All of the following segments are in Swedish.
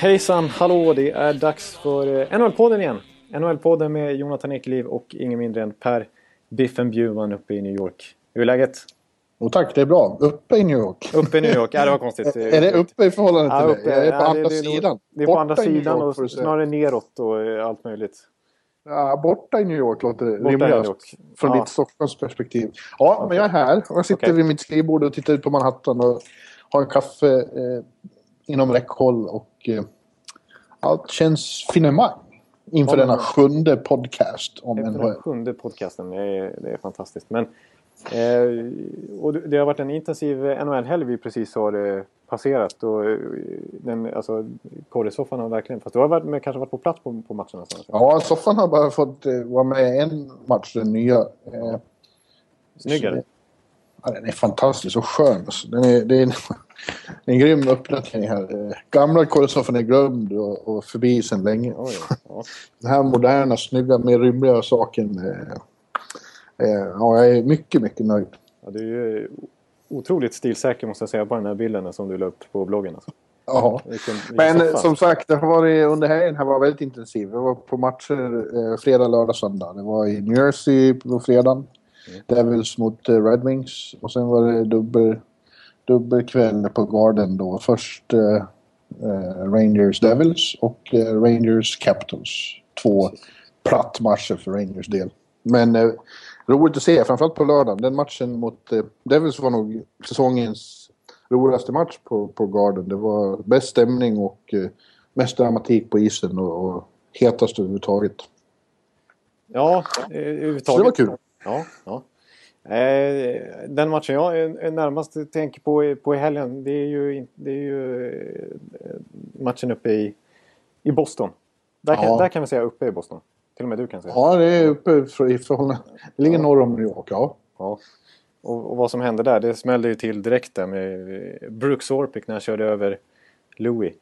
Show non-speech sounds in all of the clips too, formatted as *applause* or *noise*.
Hejsan, hallå! Det är dags för eh, NHL-podden igen. NHL-podden med Jonathan Ekeliv och ingen mindre än Per Biffen Bjurman uppe i New York. Hur är läget? Och tack, det är bra. Uppe i New York. Uppe i New York? Ja, det var konstigt. *laughs* är det uppe i förhållande till Ja, dig? uppe. Jag är på Ja, andra det, sidan. Det är på Borta andra sidan York, och snarare neråt och eh, allt möjligt. Ja, borta i New York låter rimligast. Från Ja. ditt Stockholmsperspektiv. Ja, men jag är här. Och jag sitter Okej. vid mitt skrivbord och tittar ut på Manhattan och har en kaffe eh, inom räckhåll. Och eh, allt känns finemang inför Ja, denna sjunde podcast om NHL. den sjunde podcasten. Det är, det är fantastiskt. Men, eh, och det har varit en intensiv NHL-helg vi precis har eh, passerat. Och, eh, den, alltså, korresoffan har verkligen... Fast du har varit, kanske varit på plats på, på matcherna? Så. Ja, soffan har bara fått eh, vara med en match, den nya. Eh, Snyggare. Ja, den är fantastisk och skön. Alltså. Den är, det är en, *laughs* en grym uppdatering här. Gamla korrespondenten är glömd och, och förbi sedan länge. Oj, ja. *laughs* Den här moderna, snygga, mer rymliga saken. Eh, eh, ja, jag är mycket, mycket nöjd. Ja, du är ju otroligt stilsäker måste jag säga på den här bilden som du la upp på bloggen. Alltså. Ja. Men eh, som sagt, det har varit under helgen här var väldigt intensiv. Jag var på matcher eh, fredag, lördag, söndag. Det var i New Jersey på fredagen. Devils mot eh, Red Wings. Och sen var det dubbel, dubbelkväll på Garden då. Först eh, eh, Rangers Devils och eh, Rangers Capitals. Två plattmatcher för Rangers del. Men eh, roligt att se, framförallt på lördagen. Den matchen mot eh, Devils var nog säsongens roligaste match på, på Garden. Det var bäst stämning och eh, mest dramatik på isen och, och hetast överhuvudtaget. Ja, eh, Så det överhuvudtaget. var kul. Ja, ja. Eh, den matchen jag är- är närmast tänker på, på helgen det är ju, det är ju eh, matchen uppe i, i Boston. Där kan, Ja. där kan vi säga uppe i Boston. Till och med du kan säga. Ja, det är uppe i förhållande... Det ligger norr om New York, ja. Ja. Och, och vad som hände där, det smällde ju till direkt där med eh, Brooks Orpik när han körde över Louis.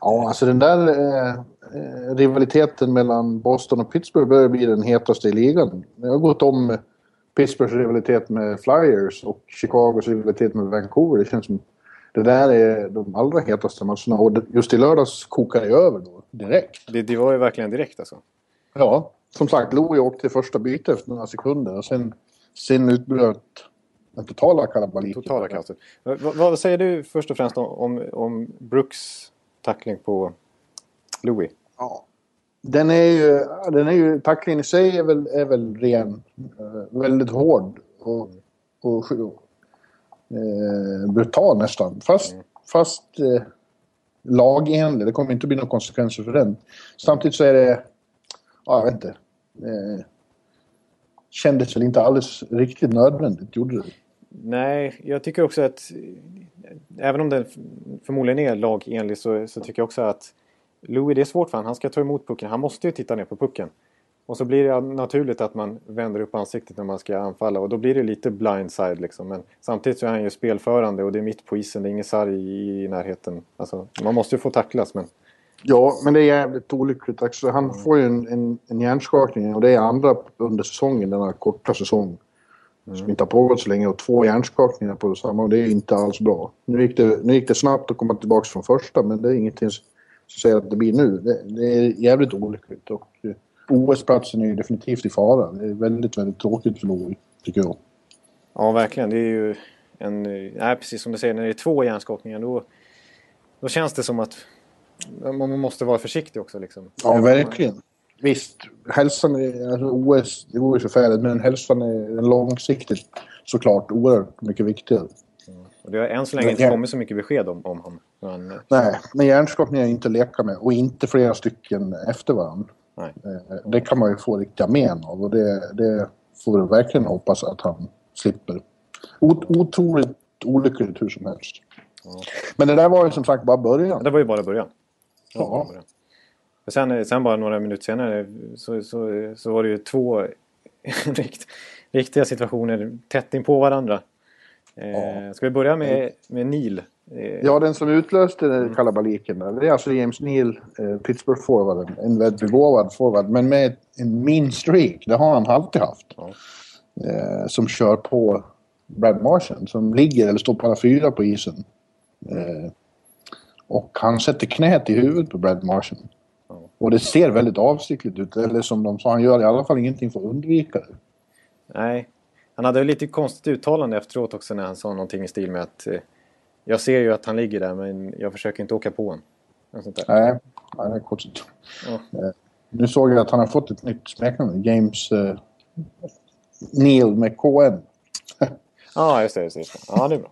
Ja, alltså den där eh, eh, rivaliteten mellan Boston och Pittsburgh börjar bli den hetaste i ligan. Det har gått om Pittsburghs rivalitet med Flyers och Chicagos rivalitet med Vancouver. Det känns som det där är de allra hetaste matcherna. Och just i lördags kokade det över då, direkt. Det, det var ju verkligen direkt alltså. Ja, som sagt, Louis åkte till första bytet efter några sekunder och sen, sen utbröt den totala kalabaliken. Totala kaoset. Vad, vad säger du först och främst om, om, om Brooks tackling på Louis? Ja. Den är ju, den är ju, tacklingen i sig är väl, är väl ren. eh, väldigt hård och, och eh, brutal nästan. Fast, fast eh, lagenlig. Det kommer inte bli några konsekvenser för den. Samtidigt så är det, ja jag vet inte. Eh, kändes väl inte alldeles riktigt nödvändigt, gjorde det? Nej, jag tycker också att även om den förmodligen är lagenlig så, så tycker jag också att Louis, det är svårt för honom. Han ska ta emot pucken. Han måste ju titta ner på pucken. Och så blir det naturligt att man vänder upp ansiktet när man ska anfalla och då blir det lite blindside liksom. Men samtidigt så är han ju spelförande och det är mitt på isen. Det är ingen sarg i, närheten. Alltså, man måste ju få tacklas men Ja, men det är jävligt olyckligt. Alltså, han får ju en, en, en hjärnskakning och det är andra under säsongen, denna korta säsong. Som inte har pågått så länge och två hjärnskakningar på samma och det är inte alls bra. Nu gick det, nu gick det snabbt att komma tillbaka från första men det är ingenting som säger att det blir nu. Det, det är jävligt olyckligt och eh, OS-platsen är definitivt i fara. Det är väldigt, väldigt tråkigt för Louis, tycker jag. ja verkligen. Det är ju en... eh, Nej, precis som du säger. När det är två hjärnskakningar då, då känns det som att man måste vara försiktig också liksom. Ja, verkligen. Visst, hälsan är, alltså OS, det vore förfärligt, men hälsan är långsiktigt såklart oerhört mycket viktigare. Och det har än så länge Men inte kommit så mycket besked om, om honom. Men, Nej, men hjärnskakningar är inte att leka med och inte flera stycken efter varandra. nej. Eh, Det kan man ju få riktiga men av och det, det får vi verkligen hoppas att han slipper. O- Otroligt olyckligt hur som helst. Men det där var ju som sagt bara början. Det var ju bara början. Ja. bara början. Och sen, sen bara några minuter senare så, så, så var det ju två *laughs* rikt, riktiga situationer tätt in på varandra. Eh, ska vi börja med, med Neil? Eh, Ja, den som utlöste den kalabaliken där, det är alltså James Neal, eh, Pittsburgh-forwarden. En väldigt begåvad forward, men med en mean streak. Det har han alltid haft. Eh, som kör på Brad Marchand, som ligger eller står på alla fyra på isen. Eh, och han sätter knät i huvudet på Brad Marchand. Och det ser väldigt avsiktligt ut, eller som de sa, han gör i alla fall ingenting för att undvika det. Nej. Han hade lite konstigt uttalande efteråt också när han sa någonting i stil med att eh, jag ser ju att han ligger där men jag försöker inte åka på honom. Nej, nej det är konstigt. Ja. Eh, Nu såg jag att han har fått ett nytt smeknamn. James eh, Neil med KN. Ja, det. Just det, just det. Ja, det är bra.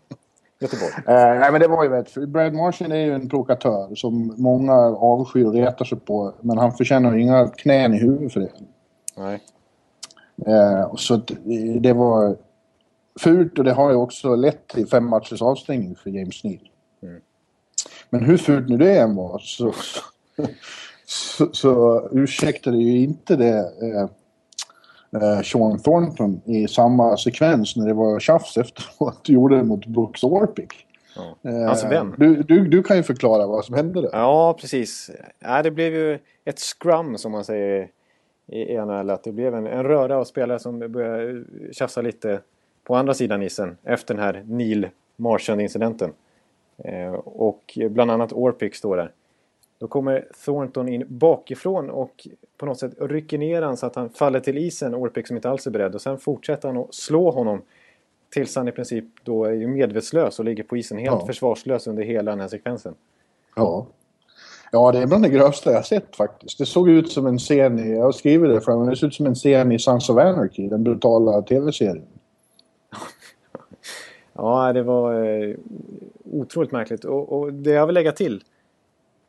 Göteborg. Eh, nej, men det var ju rätt. Brad Marchand är ju en provokatör som många avskyr och retar sig på. Men han förtjänar ju inga knän i huvudet för det. Nej. Eh, så eh, det var fult och det har ju också lett till fem matchers avstängning för James Neal. Mm. Men hur fult nu det än var så, så, så ursäktar det ju inte det eh, eh, Sean Thornton i samma sekvens när det var tjafs efteråt *laughs* gjorde det mot Brooks Orpik. Ja. Eh, Alltså vem? Du, du, du kan ju förklara vad som hände där. Ja, precis. Ja, det blev ju ett scrum som man säger i NHL. Att det blev en, en röra av spelare som började tjafsa lite på andra sidan isen efter den här Neil Marchand-incidenten. Eh, och bland annat Orpik står där. Då kommer Thornton in bakifrån och på något sätt rycker ner han så att han faller till isen, Orpik som inte alls är beredd. Och sen fortsätter han att slå honom tills han i princip då är medvetslös och ligger på isen helt Ja. försvarslös under hela den här sekvensen. Ja. Ja, det är bland det grövsta jag sett faktiskt. Det såg ut som en scen i, jag har skrivit det fram, det såg ut som en scen i Sons of Anarchy, den brutala tv-serien. *laughs* Ja, det var eh, otroligt märkligt. Och, och det jag vill lägga till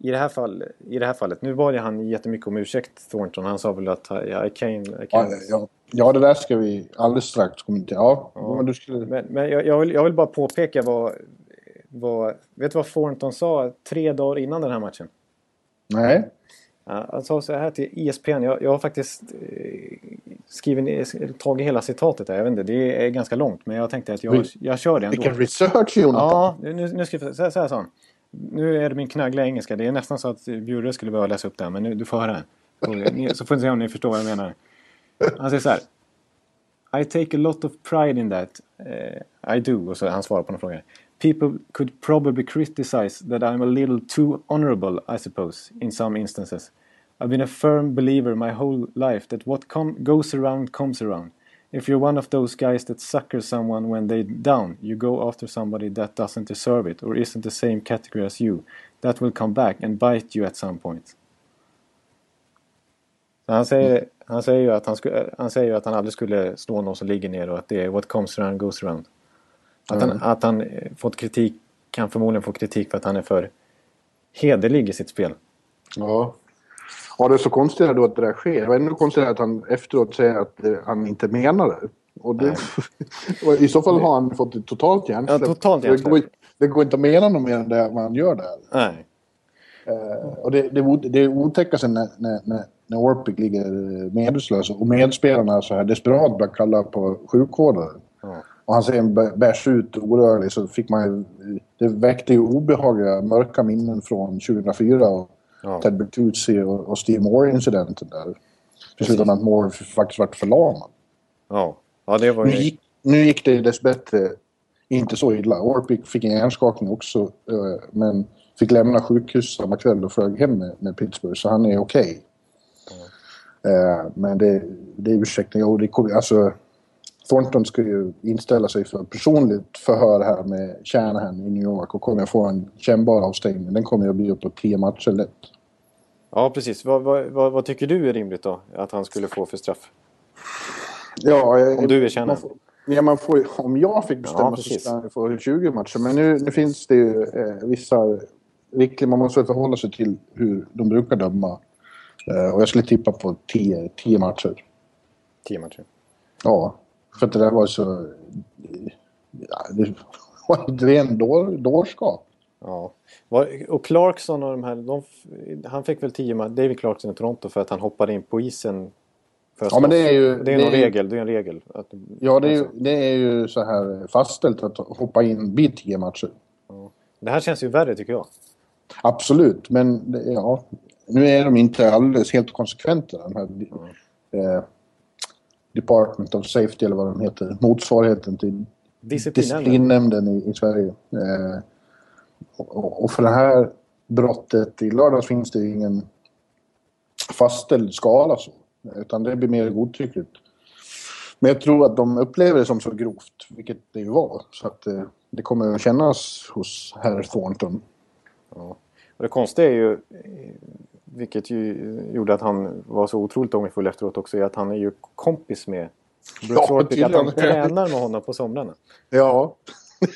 i det, här fall, i det här fallet. Nu bad ju han jättemycket om ursäkt, Thornton. Han sa väl att ja, I came... I Ja, came. ja, ja, det där ska vi alldeles strax kommentera. Ja, Ja. men du skulle... Men, men jag, jag, vill, jag vill bara påpeka vad, vad... Vet du vad Thornton sa tre dagar innan den här matchen? Nej. Ja, Han sa så här till ESPN. Jag, jag har faktiskt eh, skrivit, tagit hela citatet där. Jag vet inte, det är ganska långt. Men jag tänkte att jag, jag kör det ändå. Vilken research Jonathan! Ja, nu, nu ska vi, så, här- så här sa han. Nu är det min knaggliga engelska. Det är nästan så att Bjurre skulle behöva läsa upp det här. Men nu, du får höra. Så, får ni se om ni förstår vad jag menar. Han säger så här. I take a lot of pride in that. Uh, I do. Och så han svarar på någon fråga. People could probably criticize that I'm a little too honorable, I suppose, in some instances. I've been a firm believer my whole life that what com- goes around comes around. If you're one of those guys that sucker someone when they're down, you go after somebody that doesn't deserve it or isn't the same category as you. That will come back and bite you at some point. Så han, säger, han, säger ju att han, sku, han säger att han aldrig skulle slå någon som ligger ner och att det är what comes around goes around. Att han, Mm. att han fått kritik, kan förmodligen få kritik för att han är för hederlig i sitt spel. Ja. Ja, det är så konstigt då att det där sker. Och ännu konstigare att han efteråt säger att eh, han inte menar det. Och det *laughs* och I så fall har han fått ett totalt hjärnsläpp. Ja, totalt det, hjärnsläpp. går, det går inte att mena något mer än det man gör där. Nej. Eh, och det, det, det otäckaste när, när, när, när Orpik ligger eh, medvetslös och medspelarna så här desperat börjar kalla på sjukvårdare. Ja. Och han bä- bärs ut orörlig så fick man ju, Det väckte ju obehagliga mörka minnen från 2004 och Ja. Ted Bertuzzi och, och Steve Moore-incidenten där. Slutade med att Moore faktiskt vart förlamad. Ja. ja, det var Nu ju... gick, nu gick det dessbättre inte så illa. Orpik fick en hjärnskakning också eh, men fick lämna sjukhus samma kväll och flög hem med, med Pittsburgh så han är okej. Eh, men det, det är ursäkta, jo, det kommer, alltså Thornton ska ju inställa sig för personligt förhör här med Shanahan i New York och kommer att få en kännbar avstängning. Den kommer att bli uppåt tio matcher lätt. Ja, precis. Vad, vad, vad, tycker du är rimligt då? Att han skulle få för straff? Ja, jag- Om du är Shanahan. Ja, man får, om jag fick bestämma Ja, så precis. skulle han få 20 matcher. Men nu, nu finns det ju eh, vissa riktlinjer. Man måste förhålla sig till hur de brukar döma. Eh, och jag skulle tippa på 10, 10 matcher. Tio matcher. Ja, för att det där var så... Ja, det var ett ren dår, dårskap. Ja. Och Clarkson och de här, de, han fick väl 10 matcher, David Clarkson i Toronto för att han hoppade in på isen. Ja, men det är ju... det är det är regel, det är en regel. Att, Ja, det är, ju, alltså, det är ju så här fastställt att hoppa in vid 10 matcher. det här känns ju värre tycker jag. Absolut, men ja, nu är de inte alldeles helt konsekventa den här eh, Department of Safety eller vad den heter, motsvarigheten till Disciplinnämnden. disciplinnämnden i, i Sverige. Eh, och, och för det här brottet i lördags finns det ingen fastställd skala så, utan det blir mer godtyckligt. Men jag tror att de upplever det som så grovt, vilket det ju var, så att eh, det kommer att kännas hos herr Thornton. Ja. Och det konstiga är ju, eh, vilket ju gjorde att han var så otroligt ångerfull efteråt också, är att han är ju kompis med Brooks Ja, Orpik. Att han tränar med honom på somrarna. Ja.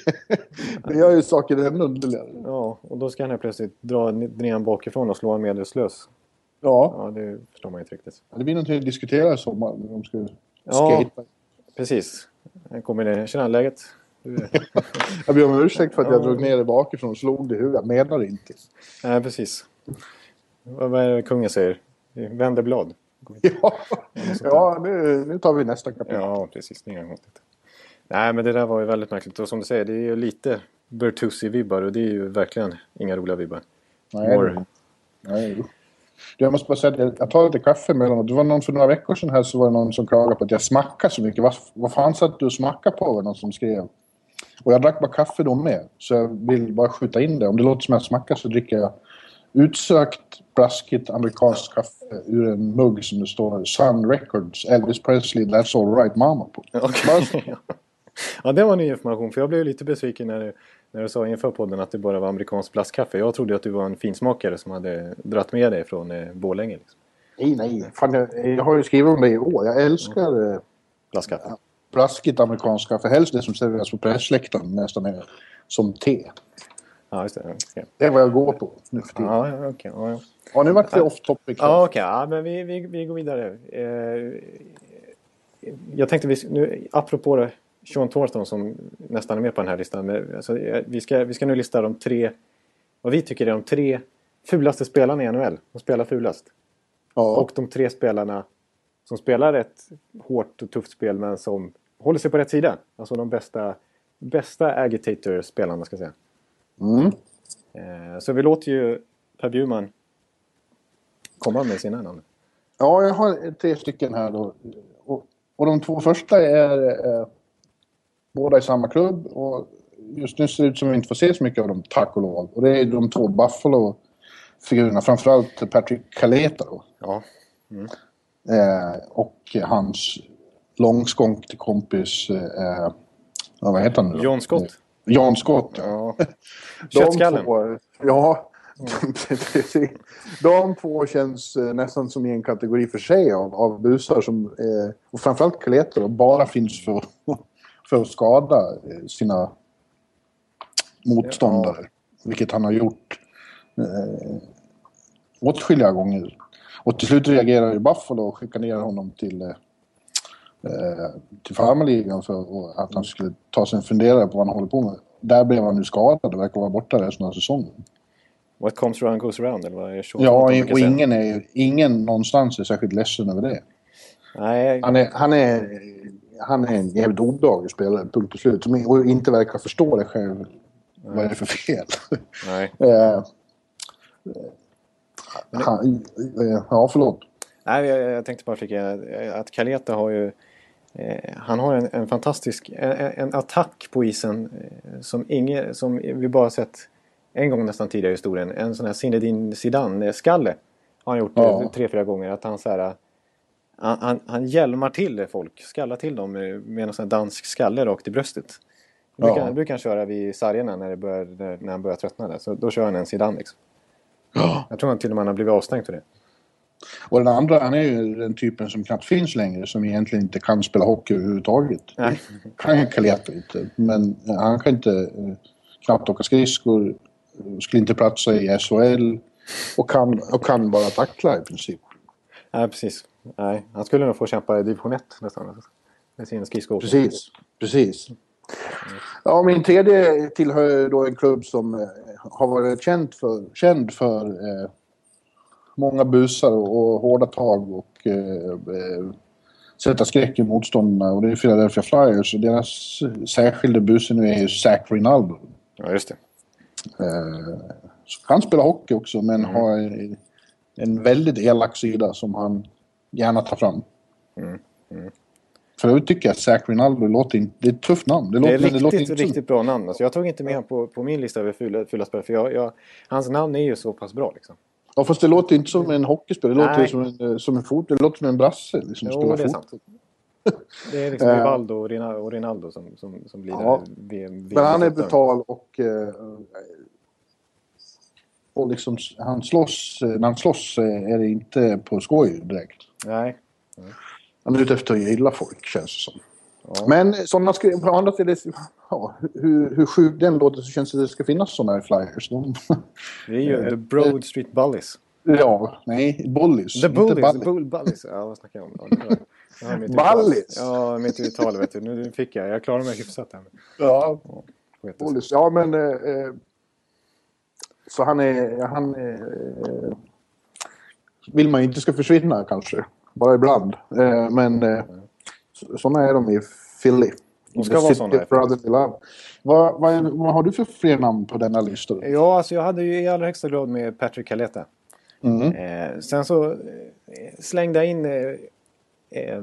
*laughs* det gör ju saker ännu underligare. Ja, och då ska han plötsligt dra ner honom bakifrån och slå honom medvetslös. Ja, Ja, det förstår man ju inte riktigt. det blir någonting att diskutera i sommar. när De ska Ja. skate. Precis. Kommer det. Tjena, läget? Du- *laughs* Jag ber om ursäkt för att jag Ja. drog ner det bakifrån och slog det i huvudet. Jag menar inte. Nej, precis. Vad är det kungen säger? Vänder blad. Ja, ja nu, nu tar vi nästa kapitel. Ja, precis. Konstigt. Nej, men det där var ju väldigt märkligt. Och som du säger, det är ju lite Bertuzzi-vibbar och det är ju verkligen inga roliga vibbar. Nej, More. nej. Jag måste bara säga att jag, tar lite kaffe med honom. Det var någon för några veckor sedan här så var det någon som klagade på att jag smackar så mycket. Vad, vad fan satt du och smackade på? Var någon som skrev. Och jag drack bara kaffe då med. Så jag vill bara skjuta in det. Om det låter som att jag smackar så dricker jag utsökt, blaskigt amerikanskt kaffe ur en mugg som det står Sun Records, Elvis Presley, That's All Right Mama på. *laughs* Okej. *laughs* ja, det var ny information. För jag blev lite besviken när du, när du sa inför podden att det bara var amerikanskt blaskkaffe. Jag trodde att du var en finsmakare som hade dratt med dig från eh, Borlänge. Liksom. Nej, nej. Fan, jag, jag har ju skrivit om det i år. Jag älskar eh, Blaskkaffe. blaskigt amerikanskt kaffe. Helst det som serveras på pressläktaren nästan är som te. Ja, just det. Okej. Det är vad jag går på nu för tiden. Ja, okej. Ja, ja. Ja, nu vart det off topic. Ja, okej. Ja, men vi, vi, vi går vidare. Eh, jag tänkte, vi, nu, apropå det, Sean Thornton som nästan är med på den här listan. Men, alltså, eh, vi, ska, vi ska nu lista de tre, vad vi tycker är de tre fulaste spelarna i NHL. De spelar fulast. Ja. Och de tre spelarna som spelar ett hårt och tufft spel men som håller sig på rätt sida. Alltså de bästa, bästa agitator-spelarna ska jag säga. Mm. Eh, så vi låter ju Per Bjurman komma med sina namn. ja, jag har tre stycken här då. Och, och de två första är eh, båda i samma klubb. Och just nu ser det ut som att vi inte får se så mycket av dem, tack och lov. Och det är de två Buffalo-figurerna. Framförallt Patrick Kaleta då. Ja. Eh, och hans långskånkte kompis, eh, ja, vad heter han nu då? John Scott. John Scott, ja. *laughs* Ja. Köttskallen. två, ja. *laughs* De två känns eh, nästan som i en kategori för sig av, av busar som, eh, och framförallt Kaleto då, bara finns för, *laughs* för att skada eh, sina motståndare. Vilket han har gjort eh, åtskilliga gånger. Och till slut reagerar ju Buffalo och skickar ner honom till, eh, till farmarligan för att han skulle ta sig en funderare på vad han håller på med. Där blev han nu skadad och verkar vara borta resten av säsongen. What comes around goes around eller vad är det Ja, och ingen, är, ingen någonstans är särskilt ledsen över det. Nej, Han är, han är, han är en jävligt obehaglig spelare, punkt och slut. Som inte verkar förstå det själv. Vad är det för fel? nej. *laughs* eh, han, eh, ja, förlåt. nej jag, jag tänkte bara flika eh, att Kaleta har ju eh, han har en, en fantastisk en, en attack på isen eh, som, ingen, som vi bara sett en gång nästan tidigare i historien. En sån här Zinedine Zidane-skalle har han gjort Ja. eh, tre, fyra gånger. Att han så här, han, han, han hjälmar till folk, skallar till dem med, en sån här dansk skalle rakt i bröstet. Det brukar, Ja. det brukar han köra vid sargerna när, det börjar, när han börjar tröttna. Där. Så då kör han en Zidane liksom. Jag tror han till och med han har blivit avstängd för det. Och den andra, han är ju den typen som knappt finns längre. Som egentligen inte kan spela hockey överhuvudtaget. Nej. Kan Kaleta inte. Men han kan inte eh, knappt åka skridskor. eh, Skulle inte platsa i SHL. Och kan, och kan bara tackla i princip. Nej, precis. Nej, han skulle nog få kämpa i division 1 nästan. Med sin skridskoåkning. Precis, precis. Ja, min tredje tillhör då en klubb som eh, har varit känd för, känd för eh, många busar och, och hårda tag och eh, eh, sätta skräck i motståndarna. Och det är Philadelphia Flyers och deras särskilda buse nu är ju Zach Rinaldo. Ja, just det. Eh, så kan spela hockey också men Mm. har en, en väldigt elak sida som han gärna tar fram. Mm. Mm. För jag tycker att Zach Rinaldo låter inte... Det är ett tufft namn. Det, Det är låter, men det låter riktigt, inte riktigt bra namn. Alltså, jag tog inte med honom på, på min lista över fula, fula spelare. För jag, jag, hans namn är ju så pass bra liksom. Ja, fast det låter inte som en hockeyspelare. Det låter Nej. som en, eh, som en fot. Det låter som en brasse. Liksom, Jo, spelar det är sant. Det är liksom *laughs* Eh. Rivaldo och Rina- och Rinaldo som, som, som blir Ja. VM, Men han är brutal och... eh, och liksom, han slåss, när han slåss är det inte på skoj direkt. Nej. Han är ute efter att gilla folk, känns det som. Ja. Men sådana skrev på andra sidan... Ja, hur, hur sjukt den låter så känns det att det ska finnas sådana här flyers. De, Det är ju The Broad Street Bullies. ja, nej, bullies. The Bullies. Bull Bullies. Ja, vad snackar jag om? Ja, Bullies? Ja, mitt uttal vet du. Nu fick jag. Jag klarar mig hyfsat här. Ja, bullies. Ja, men... Eh, eh, så han är... Han är eh, vill man inte ska försvinna kanske. Bara ibland. Eh, men eh, så- sådana är de i Philly. De ska vara. Brotherly Love. Vad, vad, vad har du för fler namn på denna lista? Ja, alltså jag hade ju i allra högsta grad med Patrick Caleta. Mm. Eh, sen så eh, slängde jag in... Eh, eh,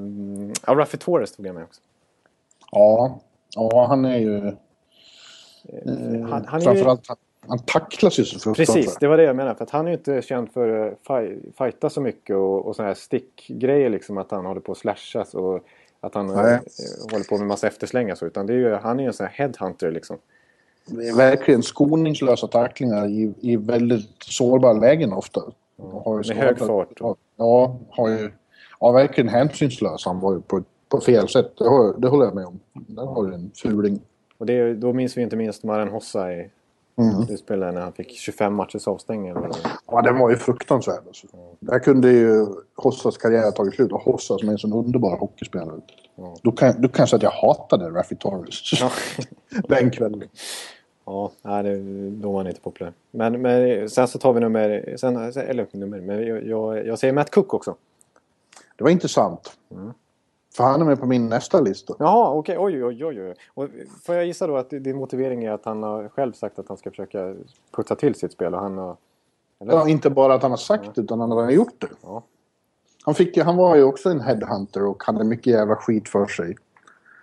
ja, Ruffy Torres tog jag med också. Ja, ja, han är ju... Eh, Han, han är ju, framförallt, han, tacklas ju så fruktansvärt. precis, det var det jag menade. För att han är ju inte känd för att fighta så mycket och, och sådana här stickgrejer. Liksom att han håller på att slashas och att han Nej. eh, håller på med massa efterslängar. Så, utan det är ju, han är ju en sån här headhunter liksom. Det är verkligen skoningslösa tacklingar i, i väldigt sårbara lägen ofta. Ju med hög fart. Ja, har ju... Ja, verkligen hänsynslös. Han var ju på, på fel sätt. Det, har, det håller jag med om. Där har du en fuling. Och det, då minns vi inte minst Maren Hossa i Mm. det spelet när han fick 25 matchers avstängning. eller vad det var. Ja, den var ju fruktansvärd. Alltså. Där kunde ju Hossas karriär ha tagit slut. Och Hossa som är en sån underbar hockeyspelare. Ja. Då kan, då kan jag säga att jag hatade Raffi Torres. Ja. *laughs* den kvällen. Ja, nej, det, då var han inte populär. Men, men sen så tar vi nummer... Sen, eller nummer, men jag, jag, jag säger Matt Cook också. Det var intressant. Mm. För han är med på min nästa lista. Jaha, okej. Oj, oj, oj, oj. Och får jag gissa då att din motivering är att han har själv sagt att han ska försöka putsa till sitt spel och han har... Eller? Ja, inte bara att han har sagt det, utan han har gjort det. Ja. Han, fick, han var ju också en headhunter och hade mycket jävla skit för sig.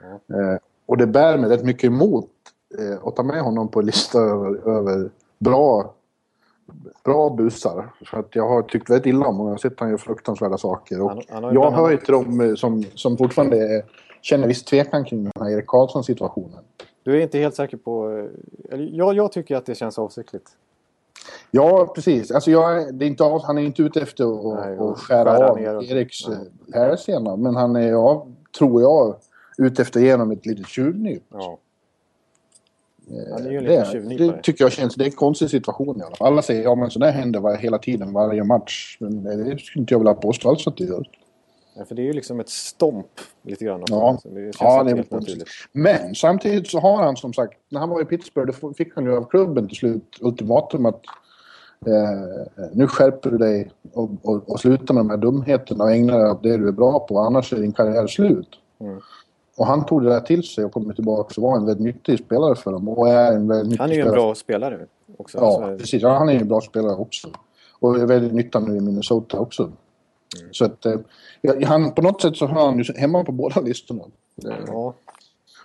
Eh, och det bär mig rätt mycket emot eh, att ta med honom på lista över, över bra, bra busar. För att jag har tyckt väldigt illa om honom. Jag har sett han gör fruktansvärda saker. Och Han- han jag hör ju till dem eh, som, som fortfarande är, känner viss tvekan kring den här Erik Karlsson-situationen. Du är inte helt säker på... Eller, jag, jag tycker att det känns avsiktligt. Ja, precis. Alltså jag, det är inte av, han är inte ute efter att, Nej, och skära, skära av ner Eriks eh, hälsena. Men han är, ja, tror jag, ute efter att ge honom ett litet tjuvnyp. Ja. Eh, ju en det, det tycker jag känns... Det är en konstig situation i alla fall. Alla säger ja men sådär händer var, hela tiden, varje match. Men det skulle inte jag vilja påstå alls att det gör. Ja, för det är ju liksom ett stomp lite grann. också. Ja. Så Det känns Ja, det är helt naturligt. Men samtidigt så har han som sagt, när han var i Pittsburgh, då fick han ju av klubben till slut ultimatum att eh, nu skärper du dig och, och, och slutar med de här dumheterna och ägnar dig åt det du är bra på, annars är din karriär slut. Mm. Och han tog det där till sig och kom tillbaka och var en väldigt nyttig spelare för dem. Och är en väldigt nyttig Han är ju en bra spelare också. Ja, Alltså, precis. Ja, han är ju en bra spelare också. Och är väldigt nyttig nu i Minnesota också. Mm. Så att, eh, ja, han, på något sätt så har han ju hemma på båda listorna. Ja.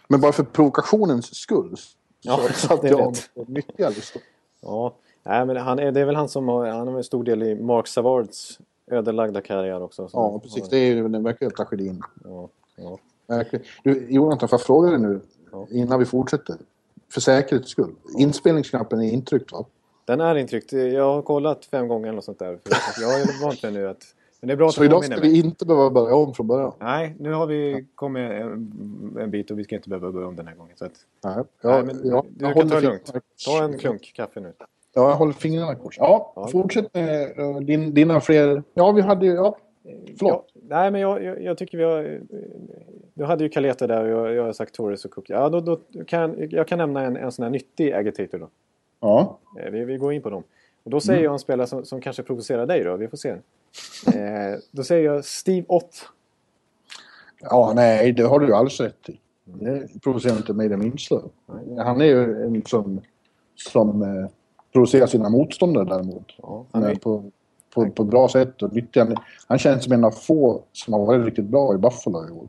Men bara för provokationens skull Ja, så satt *laughs* det är jag på nyttiga listor. Ja, Nej, men han är, det är väl han som har, han har en stor del i Mark Savards ödelagda karriär också. så- Ja, precis. Det är ju den verkliga tragedin. Ja, ja. Verkligen. Du, Jonathan, får jag fråga dig nu Ja. innan vi fortsätter? För säkerhets skull. Inspelningsknappen är intryckt va? Den är intryckt. Jag har kollat fem gånger eller något sånt där. Jag är vant med nu att... Men det är bra att Så idag ska vi inte behöva börja om från början. Nej, nu har vi kommit en, en bit och vi ska inte behöva börja om den här gången. Så att, Nej, Nej, jag, men jag, du jag kan ta det lugnt. ta en klunk kaffe nu. Ja, jag håller fingrarna kors. Ja, Ja. fortsätt med eh, din, dina fler... Ja, vi hade ju... Ja, förlåt. Ja, nej, men jag, jag, jag tycker vi har... du hade ju Caleta där och jag, jag har sagt Torres och Cook. Ja, då, då kan, jag kan nämna en, en sån här nyttig agitator då. Ja. Eh, Vi, vi går in på dem. Och då säger jag en spelare som, som kanske provocerar dig då. Vi får se. Eh, då säger jag Steve Ott. Ja, nej, det har du alldeles rätt i. Det provocerar inte mig det minsta. Han är ju en som, som eh, provocerar sina motståndare däremot. Ja, han är, på, på, på bra sätt och nyttig. Han, han känns som en av få som har varit riktigt bra i Buffalo i år.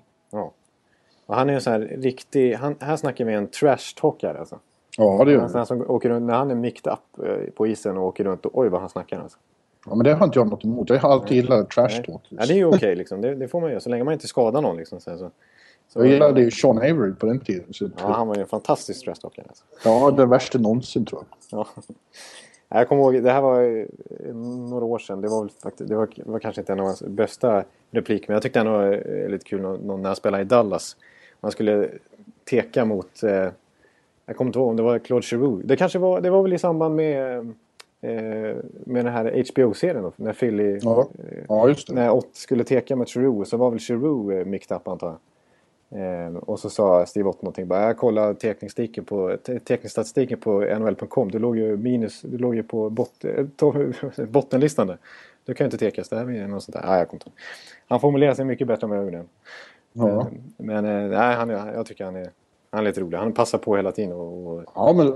Och han är en sån här riktig... Han, här snackar vi en trash-talkare alltså. Ja, det gör han. som åker runt, när han är micked up eh, på isen och åker runt och oj vad han snackar alltså. Ja, men det har inte jag något emot. Jag har alltid gillat trash Nej. talk. Ja, det är ju okej liksom. Det, det får man göra så länge man inte skadar någon liksom. Så, så. Så, Jag gillade ju Sean Avery på den tiden. Så Ja, han var ju en fantastisk trash-talkare alltså. ja, den värsta någonsin tror jag. Ja. *laughs* Jag kommer ihåg, det här var eh, några år sedan. Det var, väl faktiskt, det var, var kanske inte en av hans bästa repliker. Men jag tyckte ändå det var eh, lite kul när han spelade i Dallas. Man skulle teka mot... Eh, jag kommer inte ihåg om det var Claude Giroux. Det kanske var, det var väl i samband med, eh, med den här HBO-serien då, när Philly... Ja. Ja, just det. när Ott skulle teka mot Giroux så var väl Giroux eh, micked up antar jag. Eh, och så sa Steve Ott någonting bara, jag kollade tekningsstatistiken på, te- på NHL.com. Du låg ju minus, du låg ju på bot, eh, *laughs* bottenlistan där. Du kan ju inte tekas, det här är något sånt där. Ah, jag kommer inte. Han formulerar sig mycket bättre än vad jag gjorde. Ja. Men eh, nej, han, jag tycker han är, han är lite rolig. Han passar på hela tiden och, och Ja, men,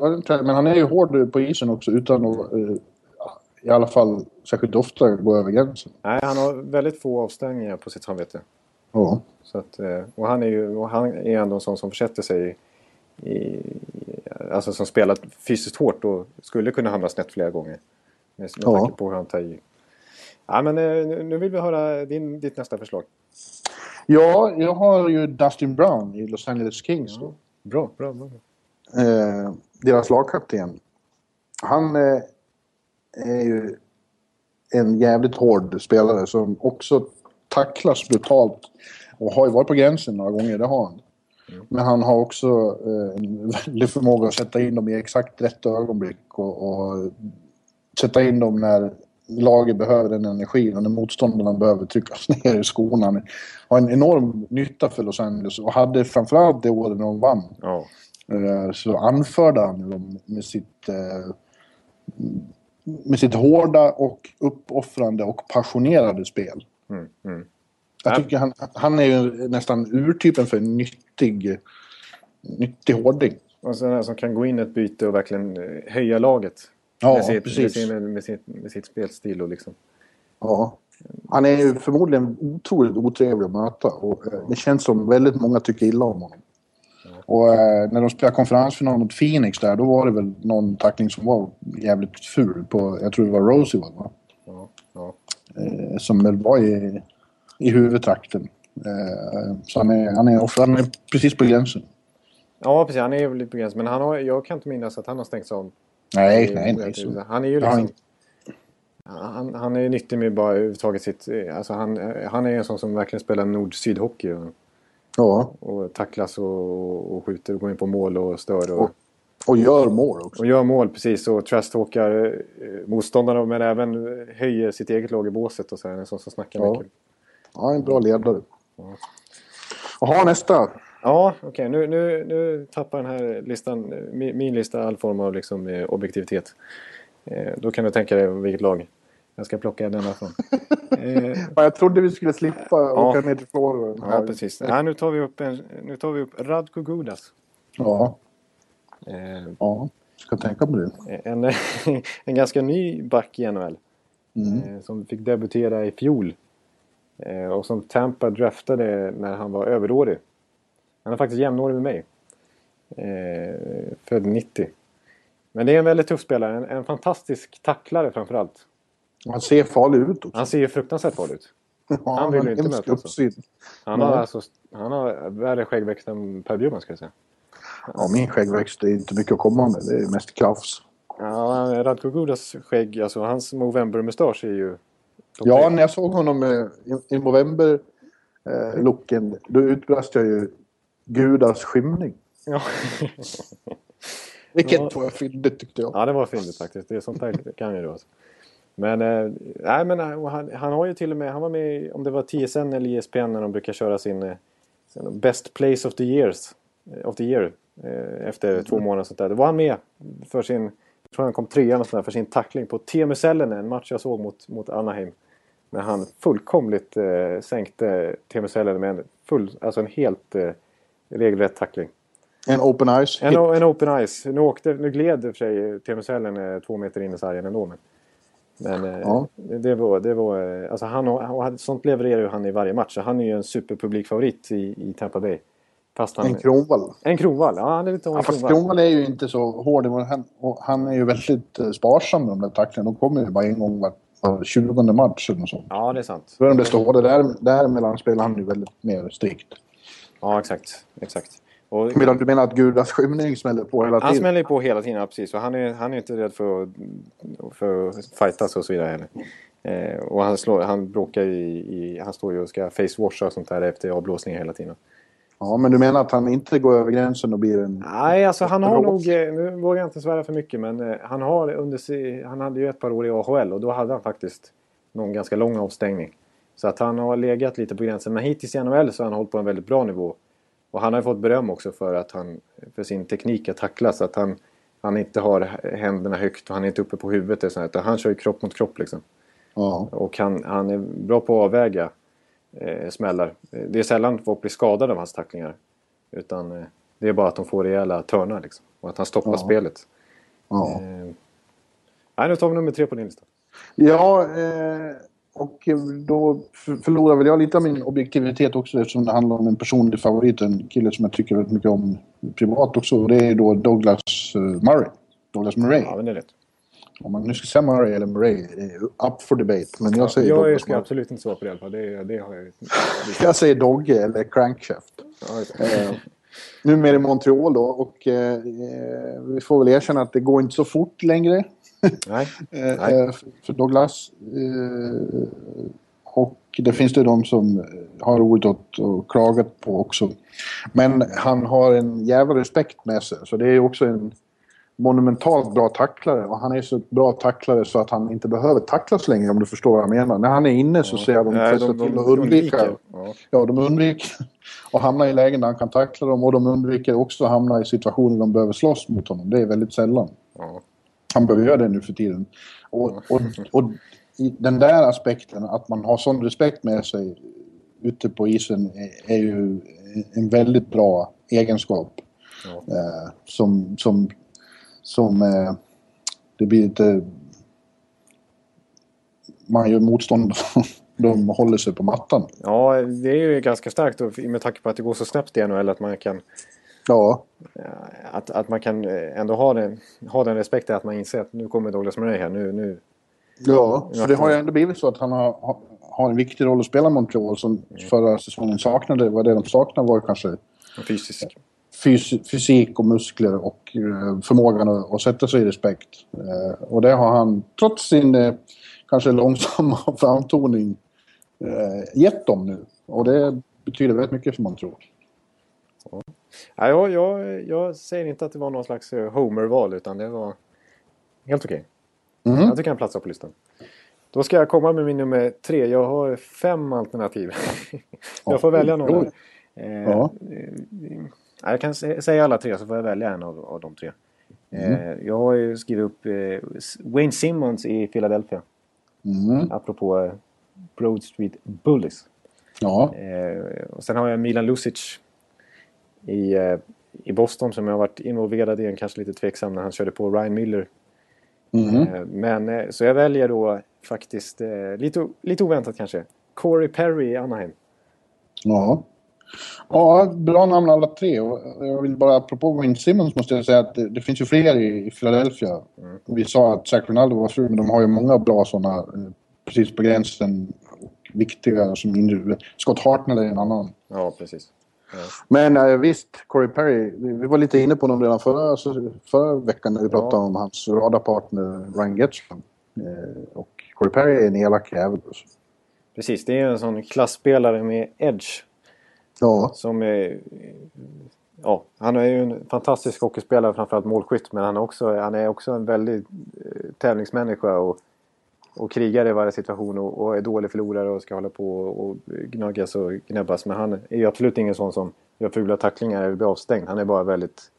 men han är ju hård på isen också utan att eh, i alla fall särskilt ofta gå över gränsen. nej, han har väldigt få avstängningar på sitt samvete. Ja. Så att, eh, och han är ju han är ändå en sån som försätter sig i, alltså som spelar fysiskt hårt och skulle kunna hamna snett flera gånger. Med, med Ja. tanke på hur han tar i. Ja, men eh, nu nu vill vi höra din, ditt nästa förslag. Ja, jag har ju Dustin Brown i Los Angeles Kings. Då. Bra, bra, bra. Eh, deras lagkapten. Han eh, är ju en jävligt hård spelare som också tacklas brutalt. Och har ju varit på gränsen några gånger, det har han. Men han har också eh, en väldig förmåga att sätta in dem i exakt rätt ögonblick och, och sätta in dem när laget behöver den energin och när motståndarna behöver tryckas *laughs* ner i skorna. Han har en enorm nytta för Los Angeles och hade framförallt det året när de vann. Ja, Eh, så anförde han dem med sitt, eh, med sitt hårda och uppoffrande och passionerade spel. mm, mm. Jag Ja. tycker han, han är ju nästan urtypen för en nyttig, nyttig hårding. Sådana här som kan gå in i ett byte och verkligen eh, höja laget. Ja, med, sitt, med, precis. sin, med, sitt, med sitt spelstil och liksom. Ja. Han är ju förmodligen otroligt otrevlig att möta och eh, det känns som väldigt många tycker illa om honom. Och eh, när de spelade konferensfinal mot Phoenix där, då var det väl någon tackling som var jävligt ful på, jag tror det var Rosie va? Ja, ja. eh, som väl var i, i huvudtrakten. Eh, så han är, han, är, ofta- han är precis på gränsen. ja, precis. Han är ju lite begränsad. Men han har, jag kan inte minnas att han har stängts av. Nej, nej, nej. Så. Han är ju Ja, liksom... Han, han är nyttig med bara överhuvudtaget sitt... Alltså han, han är en sån som verkligen spelar nord-syd-hockey. Och, Ja, och tacklas och, och skjuter och går in på mål och stör. Och, Och- och gör mål också. och gör mål precis. Och trashtalkar eh, motståndarna men även höjer sitt eget lag i båset. Och så här, en sån som snackar Ja. mycket. Ja, en bra ledare. Jaha, nästa. Ja, okej. Nu, nu, nu tappar den här listan, min, min lista, all form av liksom, eh, objektivitet. Eh, då kan du tänka dig vilket lag jag ska plocka denna från. *laughs* eh, Ja, jag trodde vi skulle slippa Ja. åka ner till Florida. ja, precis. Ja, nu, tar vi upp en, nu tar vi upp Radko Gudas. Ja, Eh, ja. Ska tänka på det. en, *laughs* en ganska ny back i NHL. Mm. Som fick debutera i fjol. Och som Tampa draftade när han var överårig. Han är faktiskt jämnårig med mig. Eh, född 90. Men det är en väldigt tuff spelare. En, en fantastisk tacklare framförallt. Han ser farlig ut också. Han ser ju fruktansvärt farlig ut. Ja, han vill ju inte möta så. uppsyn. Han har, alltså, han har värre skäggväxt än Per Bjurman ska jag säga. Ja, min skäggväxt är inte mycket att komma med. Det är mest krafs. Ja, Radko Gudas skägg, alltså hans Movember-mustasch är ju... Ja, när jag såg honom eh, i, i november eh, då utbrast jag ju Gudas skymning. Ja. *laughs* Vilket Ja. var fyndigt tyckte jag. Ja, det var fyndigt faktiskt. Det är sånt där kan ju du alltså. Men, eh, nej, men eh, han, han har ju till och med, han var med om det var TSN eller ESPN när de brukar köra sin, eh, sen Best Place of the Years. Of the year. Eh, efter två månader sånt där. Då var han med för sin... Jag tror han kom trea och sånt där, för sin tackling på Teemu Selänne, en match jag såg mot, mot Anaheim. När han fullkomligt eh, sänkte Teemu Selänne med en, full, alltså en helt eh, regelrätt tackling. En open ice En, en open ice. Nu, åkte, nu gled för sig Teemu Selänne två meter in i sargen ändå. Men, men eh, Ja. det var... Det var eh, alltså han, och sånt levererar ju han i varje match. Så han är ju en superpublikfavorit i, i Tampa Bay. Fast han, En Kronwall. en Kronwall. Ja, han är lite Ja, fast Kronwall. Är ju inte så hård. Han, han är ju väldigt eh, sparsam med de där tacklingarna. De kommer ju bara en gång var, var 20 match eller något sånt. Ja, det är sant. Är de desto hårdare. Där, däremellan spelar han ju väldigt mer strikt. Ja, exakt. exakt. Och, du menar att Gudas skymning smäller på hela han tiden? smäller ju på hela tiden, ja, precis. Och han är, han är inte rädd för att, för att fightas och så vidare heller. Eh, och han, slår, han bråkar ju i. Han står ju och ska face-washa och sånt där efter avblåsningar hela tiden. Ja, men du menar att han inte går över gränsen och blir en... Nej, alltså han har nog... eh, Nu vågar jag inte svära för mycket men eh, han har under Han hade ju ett par år i AHL och då hade han faktiskt någon ganska lång avstängning. Så att han har legat lite på gränsen. Men hittills i NHL så har han hållit på en väldigt bra nivå. Och han har ju fått beröm också för att han... För sin teknik att tackla så att han... Han inte har händerna högt och han är inte uppe på huvudet och sånt, utan han kör ju kropp mot kropp liksom. Ja. Och han, han är bra på att avväga eh, smällar. Det är sällan folk blir skadade av hans tacklingar. Utan eh, det är bara att de får rejäla törnar liksom. Och att han stoppar Ja. spelet. ja. Eh, nej, nu tar vi nummer tre på din lista. Ja, eh, och då för- förlorar väl jag lite av min objektivitet också eftersom det handlar om en personlig favorit. En kille som jag tycker väldigt mycket om privat också. Och det är då Douglas eh, Murray. Douglas Murray. Ja, men det är rätt. Om man nu ska säga Murray eller Murray är up for debate. Men jag säger jag Douglas ska Murray. absolut inte svara på det i alla fall. Det, det har jag *laughs* Jag säger Dogge eller Crankshaft. ja. Eh, numera i Montreal då. Och eh, eh, vi får väl erkänna att det går inte så fort längre. Nej. *laughs* Eh, Nej. eh, för Douglas. Och det finns det de som har roligt åt och klagat på också. Men han har en jävla respekt med sig. Så det är också en monumentalt bra tacklare. Och han är så bra tacklare så att han inte behöver tacklas längre om du förstår vad jag menar. När han är inne så ser jag de- de till att undvika. Ja. Ja, de undviker att hamna i lägen där han kan tackla dem och de undviker också att hamna i situationer där de behöver slåss mot honom. Det är väldigt sällan. Ja. Han behöver göra det nu för tiden. Och, och, och den där aspekten, att man har sån respekt med sig ute på isen är, är ju en väldigt bra egenskap. Ja. Eh, som som, som eh, det blir lite... Man gör motstånd. *laughs* De håller sig på mattan. ja, det är ju ganska starkt och med tanke på att det går så snabbt i NHL att man kan Ja, att, att man kan ändå ha den, ha den respekten att man inser att nu kommer Douglas Murray här. Nu, nu, Ja, för det har ju ändå blivit så att han har, har- en viktig roll att spela i Montreal som förra säsongen saknade. Vad det de saknade var kanske fysisk. Fys, fysik och muskler och eh, förmågan att, att sätta sig i respekt. Eh, och det har han, trots sin eh, kanske långsamma *laughs* framtoning, gett dem nu. Och det betyder väldigt mycket för Montreal. Ja, jag, jag, jag säger inte att det var någon slags Homer-val utan det var helt okej. Mhm. Jag tycker han platsar på listan. Då ska jag komma med min nummer tre. Jag har fem alternativ. *laughs* jag får välja någon. Ja. eh, ja, jag kan sä- säga alla tre så får jag välja en av, av de tre. Mm. Eh, jag har ju skrivit upp eh, Wayne Simmons i Philadelphia. Mm. Apropå eh, Broad Street Bullies. Ja, och sen har jag Milan Lucic i, i Boston som jag har varit involverad i. En kanske lite tveksam när han körde på Ryan Miller. Eh, men så jag väljer då faktiskt lite, lite oväntat kanske. Corey Perry i Anaheim. ja. Ja, bra namn alla tre. Jag vill bara, apropå Wayne Simmons måste jag säga att det, det finns ju fler i, i Philadelphia. Vi sa att Zach Ronaldo var fru, men de har ju många bra sådana eh, precis på gränsen viktiga som inre. Scott Hartnell är en annan. Ja, precis. Ja. Men eh, visst, Corey Perry, vi, var lite inne på honom redan förra, förra veckan när vi Ja. pratade om hans radarpartner Ryan Getzman. Eh, och Corey Perry är en elak jävel. Alltså. Precis, det är en sån klassspelare med edge. Ja, Som är, ja, han är ju en fantastisk hockeyspelare, framförallt målskytt. Men han är också, han är också en väldig eh, tävlingsmänniska och och krigar i varje situation och, och är dålig förlorare och ska hålla på och gnaggas och gnäbbas. Men han är ju absolut ingen sån som gör fula tacklingar eller blir avstängd. Han är bara väldigt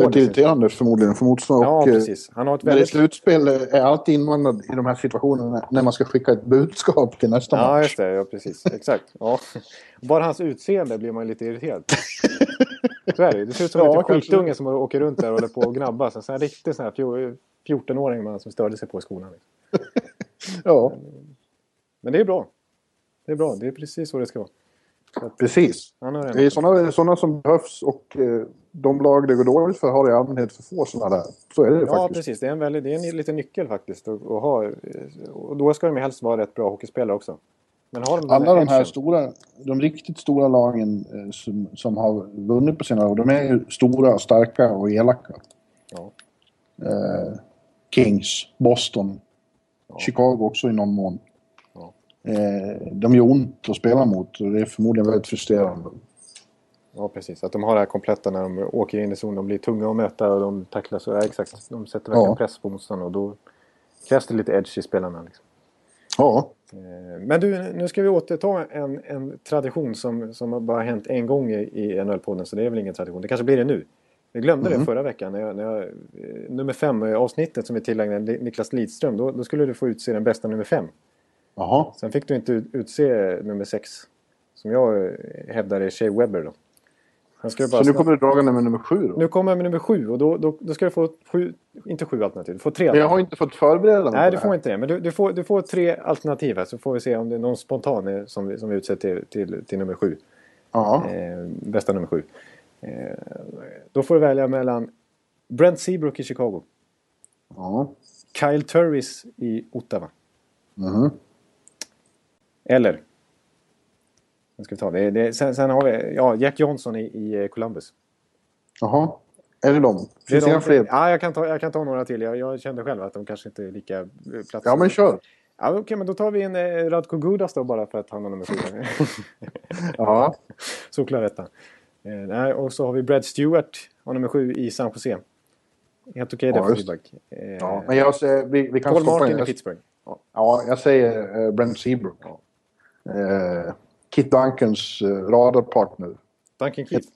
Väldigt irriterande förmodligen för motståndare. Ja, och, eh, precis. Han har ett det väldigt... slutspel är alltid invandrad i de här situationerna när man ska skicka ett budskap till nästa Ja, match. just det. Ja, precis. Exakt. Ja. Bara hans utseende blir man lite irriterad. *laughs* Så är det. Det ser ut som en Ja, liten skitunge som åker runt där och håller på och gnabbas. En sån här riktig sån här fjor- 14-åring man som störde sig på i skolan. *laughs* Ja, Men det är bra. Det är bra. Det är precis så det ska vara. Precis. Det är sådana, sådana som behövs och eh, de lag det går dåligt för har i allmänhet för få sådana där. Så är det Ja, faktiskt. precis. Det är en, väldigt, det är en liten nyckel faktiskt. Att, att ha, och då ska de helst vara rätt bra hockeyspelare också. Men har de Alla de här stora, de riktigt stora lagen eh, som, som har vunnit på sina år, de är ju stora, starka och elaka. Ja. Eh, Kings, Boston, Chicago också i någon mån. Eh, de gör ont att spela mot och det är förmodligen väldigt frustrerande. Ja, precis. Att de har det här kompletta när de åker in i zon. De blir tunga att möta och de tacklar så. Ja, exakt. De sätter verkligen Ja. press på motståndaren och då krävs det lite edge i spelarna. Liksom. Ja, Eh, Men du, nu ska vi återta en, en tradition som, som har bara hänt en gång i, i NHL-podden. Så det är väl ingen tradition. Det kanske blir det nu. Vi glömde Mhm. det förra veckan. När jag, när jag, eh, nummer fem eh, avsnittet som vi tillägnade Niklas Lidström. Då, då skulle du få utse den bästa nummer fem. Jaha. Sen fick du inte ut- utse nummer sex. Som jag hävdar är Shea Webber då. Så nu snabbt- kommer du dragande med nummer sju då? nu kommer jag med nummer sju och då, då, då ska du få sju, inte sju alternativ, du får tre Jag alternativ. har inte fått förbereda mig Nej, du får inte det. Men du, du, får, du får tre alternativ här så får vi se om det är någon spontan som, vi- som vi utser till, till, till nummer sju. Ja. Eh, bästa nummer sju. Eh, då får du välja mellan Brent Seabrook i Chicago, ja. Kyle Turris i Ottawa Mhm. Eller nu ska vi ta det. det sen, sen har vi ja, Jack Johnson i, i eh, Columbus. Jaha. Är det de? Finns det de- fler? Ja, jag kan, ta, jag kan ta några till. Jag, jag kände själv att de kanske inte är lika eh, plats. Ja, men kör. Ja, Okej, men då tar vi en eh, Radko Gudas då bara för att han har nummer sju. *laughs* Ja. *laughs* Såklart detta. Eh, och så har vi Brad Stewart, har nummer sju i San Jose. Helt okej Ja, där för just. feedback. Eh, ja. Men jag vi, vi kan Paul Martin in. i Pittsburgh. Ja. Ja, jag säger uh, Brent Seabrook. Eh, Kit Duncans uh, radarpartner. Duncan Keith.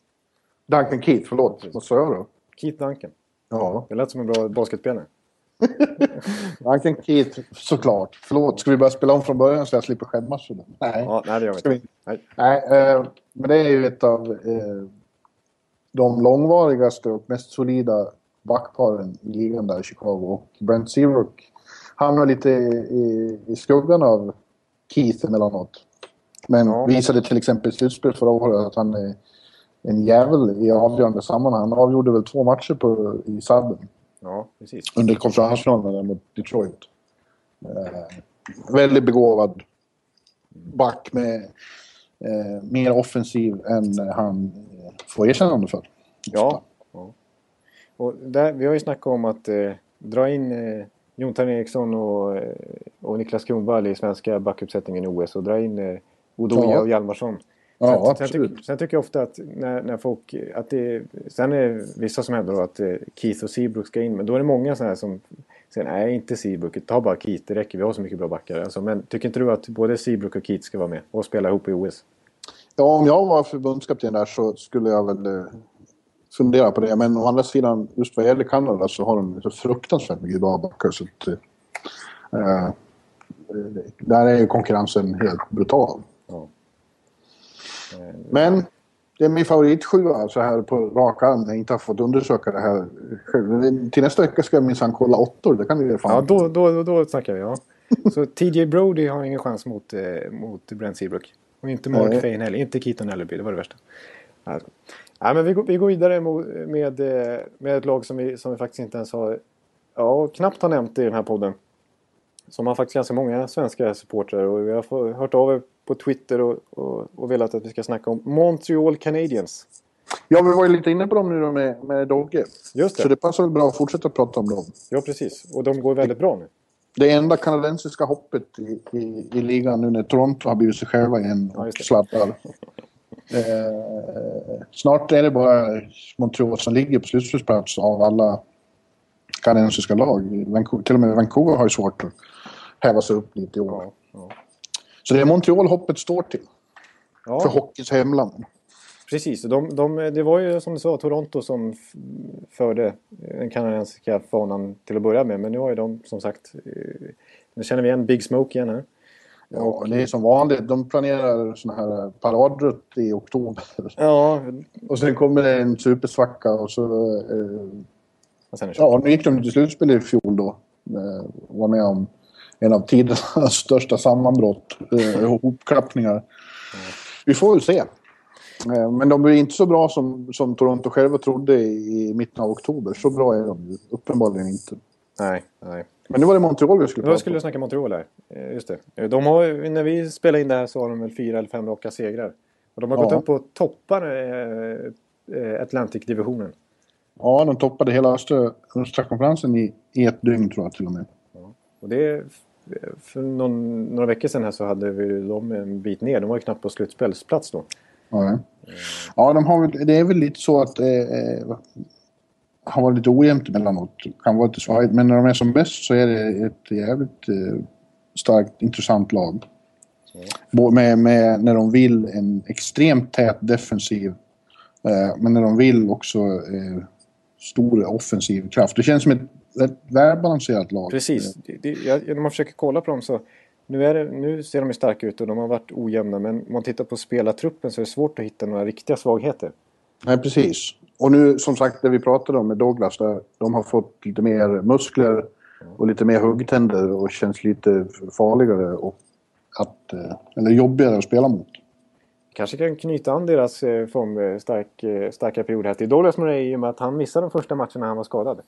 Duncan Keith, förlåt. Vad sa jag då? Keith Duncan. Ja. Det lät som en bra basketspelare. *laughs* Duncan Keith, såklart. Förlåt, ska vi börja spela om från början så jag slipper skämmas för det? Nej. Ja, nej, det gör vi inte. Nej. Nej, eh, men det är ju ett av eh, de långvarigaste och mest solida backparen i ligan där i Chicago. Och Brent Seabrook hamnar lite i, i skuggan av Keith emellanåt. Men Ja. visade till exempel i slutspel förra året att han är en jävel i avgörande sammanhang. Han avgjorde väl två matcher på, i sadden Ja, precis. under konferensfinalen mot Detroit. Eh, väldigt begåvad back med eh, mer offensiv än han eh, får erkännande för. Ja. ja. Och där, vi har ju snackat om att eh, dra in Jonathan Eriksson och, eh, och Niklas Kronwall i svenska backuppsättningen i OS och dra in eh, Odoja Ja. och Hjalmarsson. Ja, sen, sen, absolut. tycker, sen tycker jag ofta att när, när folk... Att det, sen är det vissa som hävdar att eh, Keith och Seabrook ska in. Men då är det många sådana här som säger nej, inte Seabrook. Ta bara Keith, det räcker. Vi har så mycket bra backar. Alltså, men tycker inte du att både Seabrook och Keith ska vara med och spela ihop i OS? Ja, om jag var förbundskapten där så skulle jag väl fundera på det. Men å andra sidan, just vad gäller Kanada så har de så fruktansvärt mycket bra backar. Så att, eh, eh, där är konkurrensen helt brutal. Ja. Men det är min favoritsjua så här på rak arm när jag inte har fått undersöka det här själv. Till nästa vecka ska jag minsann kolla åttor. Det kan vi fan. Ja, då, då, då, då snackar vi. Ja. *laughs* Så TJ Brody har ingen chans mot, eh, mot Brent Seabrook. Och inte Mark. Fane heller. Inte Keaton Ellerby. Det var det värsta. Alltså. Nej, men vi, går, vi går vidare mo- med, eh, med ett lag som vi, som vi faktiskt inte ens har... Ja, knappt har nämnt i den här podden. Som har faktiskt ganska många svenska supportrar. Och vi har hört av er på Twitter och, och, och velat att vi ska snacka om Montreal Canadiens. Ja, vi var ju lite inne på dem nu då med, med Dogge. Just det. Så det passar väl bra att fortsätta prata om dem. Ja, precis. Och de går väldigt bra nu. Det enda kanadensiska hoppet i, i, i ligan nu när Toronto har blivit sig själva igen Ja, och det. sladdar. Eh, snart är det bara Montreal som ligger på slutspelsplats av alla kanadensiska lag. Vancouver, till och med Vancouver har ju svårt att häva sig upp lite i år. Ja. Så det är Montreal hoppet står till. Ja. För hockeyns hemland. Precis, de, de, det var ju som du sa Toronto som förde den kanadensiska fanan till att börja med. Men nu har ju de som sagt, eh, nu känner vi igen Big Smoke igen här. Ja, det är som vanligt. De planerar såna här paradrutt i oktober. Ja, Och sen kommer det en supersvacka och så... Eh, och sen ja, nu gick de till slutspel i fjol då. Eh, var med om en av tidernas *laughs* största sammanbrott. Eh, hopklappningar. Vi får väl se. Eh, men de är inte så bra som, som Toronto själva trodde i mitten av oktober. Så bra är de ju uppenbarligen inte. Nej, nej. Men nu var det Montreal vi skulle prata skulle om. jag snacka Montreal här. Eh, Just det. De har, när vi spelade in det här så har de väl fyra eller fem raka segrar. Och de har gått Ja. upp och toppar eh, eh, Atlantic-divisionen. Ja, de toppade hela östra, östra konferensen i, i ett dygn tror jag till och med. Och det, för någon, några veckor sedan här så hade vi dem en bit ner. De var ju knappt på slutspelsplats då. Ja, ja de har det är väl lite så att eh, eh, har varit lite ojämnt emellanåt. Kan vara lite svajigt. Men när de är som bäst så är det ett jävligt eh, starkt, intressant lag. Både Med, med, när de vill en extremt tät defensiv. Eh, men när de vill också eh, stor offensiv kraft. Det känns som ett rätt välbalanserat lag. Precis. Det, det, jag, när man försöker kolla på dem så nu, är det, nu ser de ju starka ut och de har varit ojämna. Men om man tittar på spelartruppen så är det svårt att hitta några riktiga svagheter. Nej, precis. Och nu som sagt det vi pratade om med Douglas, där de har fått lite mer muskler och lite mer huggtänder och känns lite farligare och att, eh, eller jobbigare att spela mot. Kanske kan knyta an deras eh, form, stark, eh, starka period här till Douglas Murray i och med att han missade de första matcherna när han var skadad.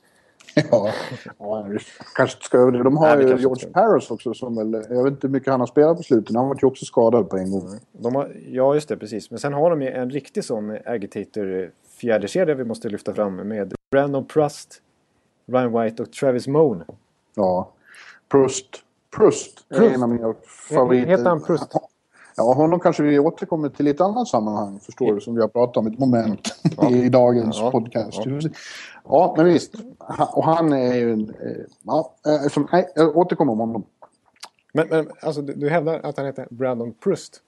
*laughs* Ja, ja kanske ska överdriva. De har Nej, ju George. Paris också som väl, jag vet inte hur mycket han har spelat på slutet. Han var ju också skadad på en gång. De har, ja, just det, precis. Men sen har de ju en riktig sån agitator fjärdekedja vi måste lyfta fram med Brandon Prust, Ryan White och Travis Moan. Ja. Prust. Prust är Prust. en av mina favoriter. Heter han Prust? Ja, honom kanske vi återkommer till i ett annat sammanhang, förstår du, som vi har pratat om, ett moment *laughs* i dagens Ja. podcast. Ja. men visst. Och han är ju en... eh, Ja, eh, som, nej, jag återkommer om honom. Men, men alltså, du, du hävdar att han heter Brandon Prust?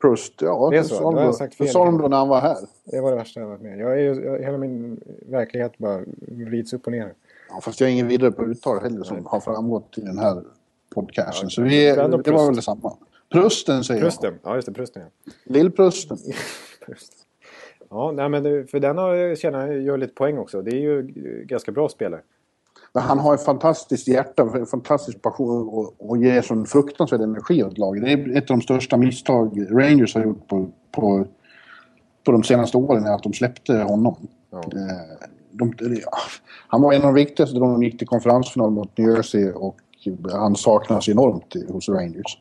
Prust, ja. Det är så, har jag sagt fel. då när han var här. Det var det värsta jag varit med jag är, ju- jag, Hela min verklighet bara vrids upp och ner. Ja, fast jag är ingen vidare på uttal heller som har framgått i den här podcasten. Så vi, det var väl detsamma. Prusten säger Prusten, ja just det, Prusten ja. jag. Lillprusten. *laughs* Prust. Ja, nej, men för den har, jag gör lite poäng också. Det är ju eh, ganska bra spelare. Men han har ett fantastiskt hjärta, en fantastisk passion och, och ger sån fruktansvärd energi åt laget. Det är ett av de största misstag Rangers har gjort på, på, på de senaste åren, är att de släppte honom. Ja. Eh, De, ja, han var en av de viktigaste då de gick till konferensfinal mot New Jersey och han saknas enormt hos Rangers.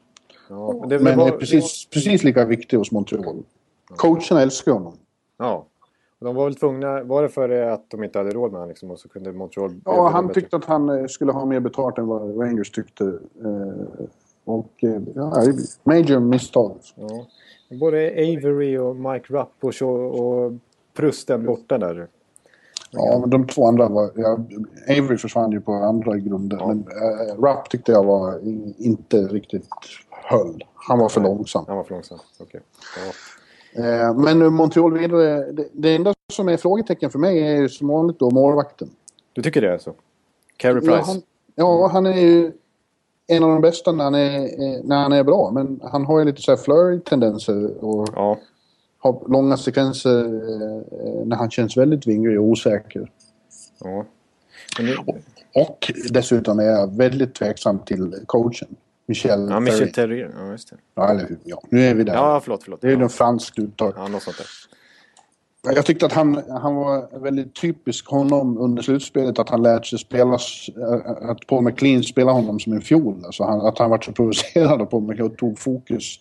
Ja, men det, Men det är var, precis, precis lika viktig hos Montreal. Coacherna älskar honom. Ja. De var väl tvungna, var det för att de inte hade råd med honom liksom, och så kunde Montreal... Ja, han bättre? tyckte att han eh, skulle ha mer betalt än vad Rangers tyckte. Eh, Och eh, ja, major misstag. Ja. Både Avery och Mike Rupp och, och Prusten borta där. Ja, men de två andra var... Ja, Avery försvann ju på andra grunder. Ja. Men äh, Rapp tyckte jag var inte riktigt höll. Han var för Nej. långsam. Han var för långsam. Okej. Ja. Eh, men nu Montreal vidare. Det, det enda som är frågetecken för mig är ju som vanligt då målvakten. Du tycker det alltså? Carey Ja Price? han, ja, han är ju en av de bästa när han är, eh, när han är bra. Men han har ju lite så här flurry-tendenser och Ja. har långa sekvenser eh, när han känns väldigt vinglig och osäker. ja. Men nu, Och dessutom är jag väldigt tveksam till coachen. Michel ja, Michel. Terrier. Ja, just det. Ja, eller hur? Ja, nu är vi där. Ja, förlåt, förlåt. Det är ju Ja, något franskt uttal. ja något sånt där. Jag tyckte att han, han var väldigt typisk honom under slutspelet. Att han lärt sig spela... äh, Att Paul McLean spelade honom som en fiol. Alltså han, att han var så provocerad av Paul McLean och tog fokus.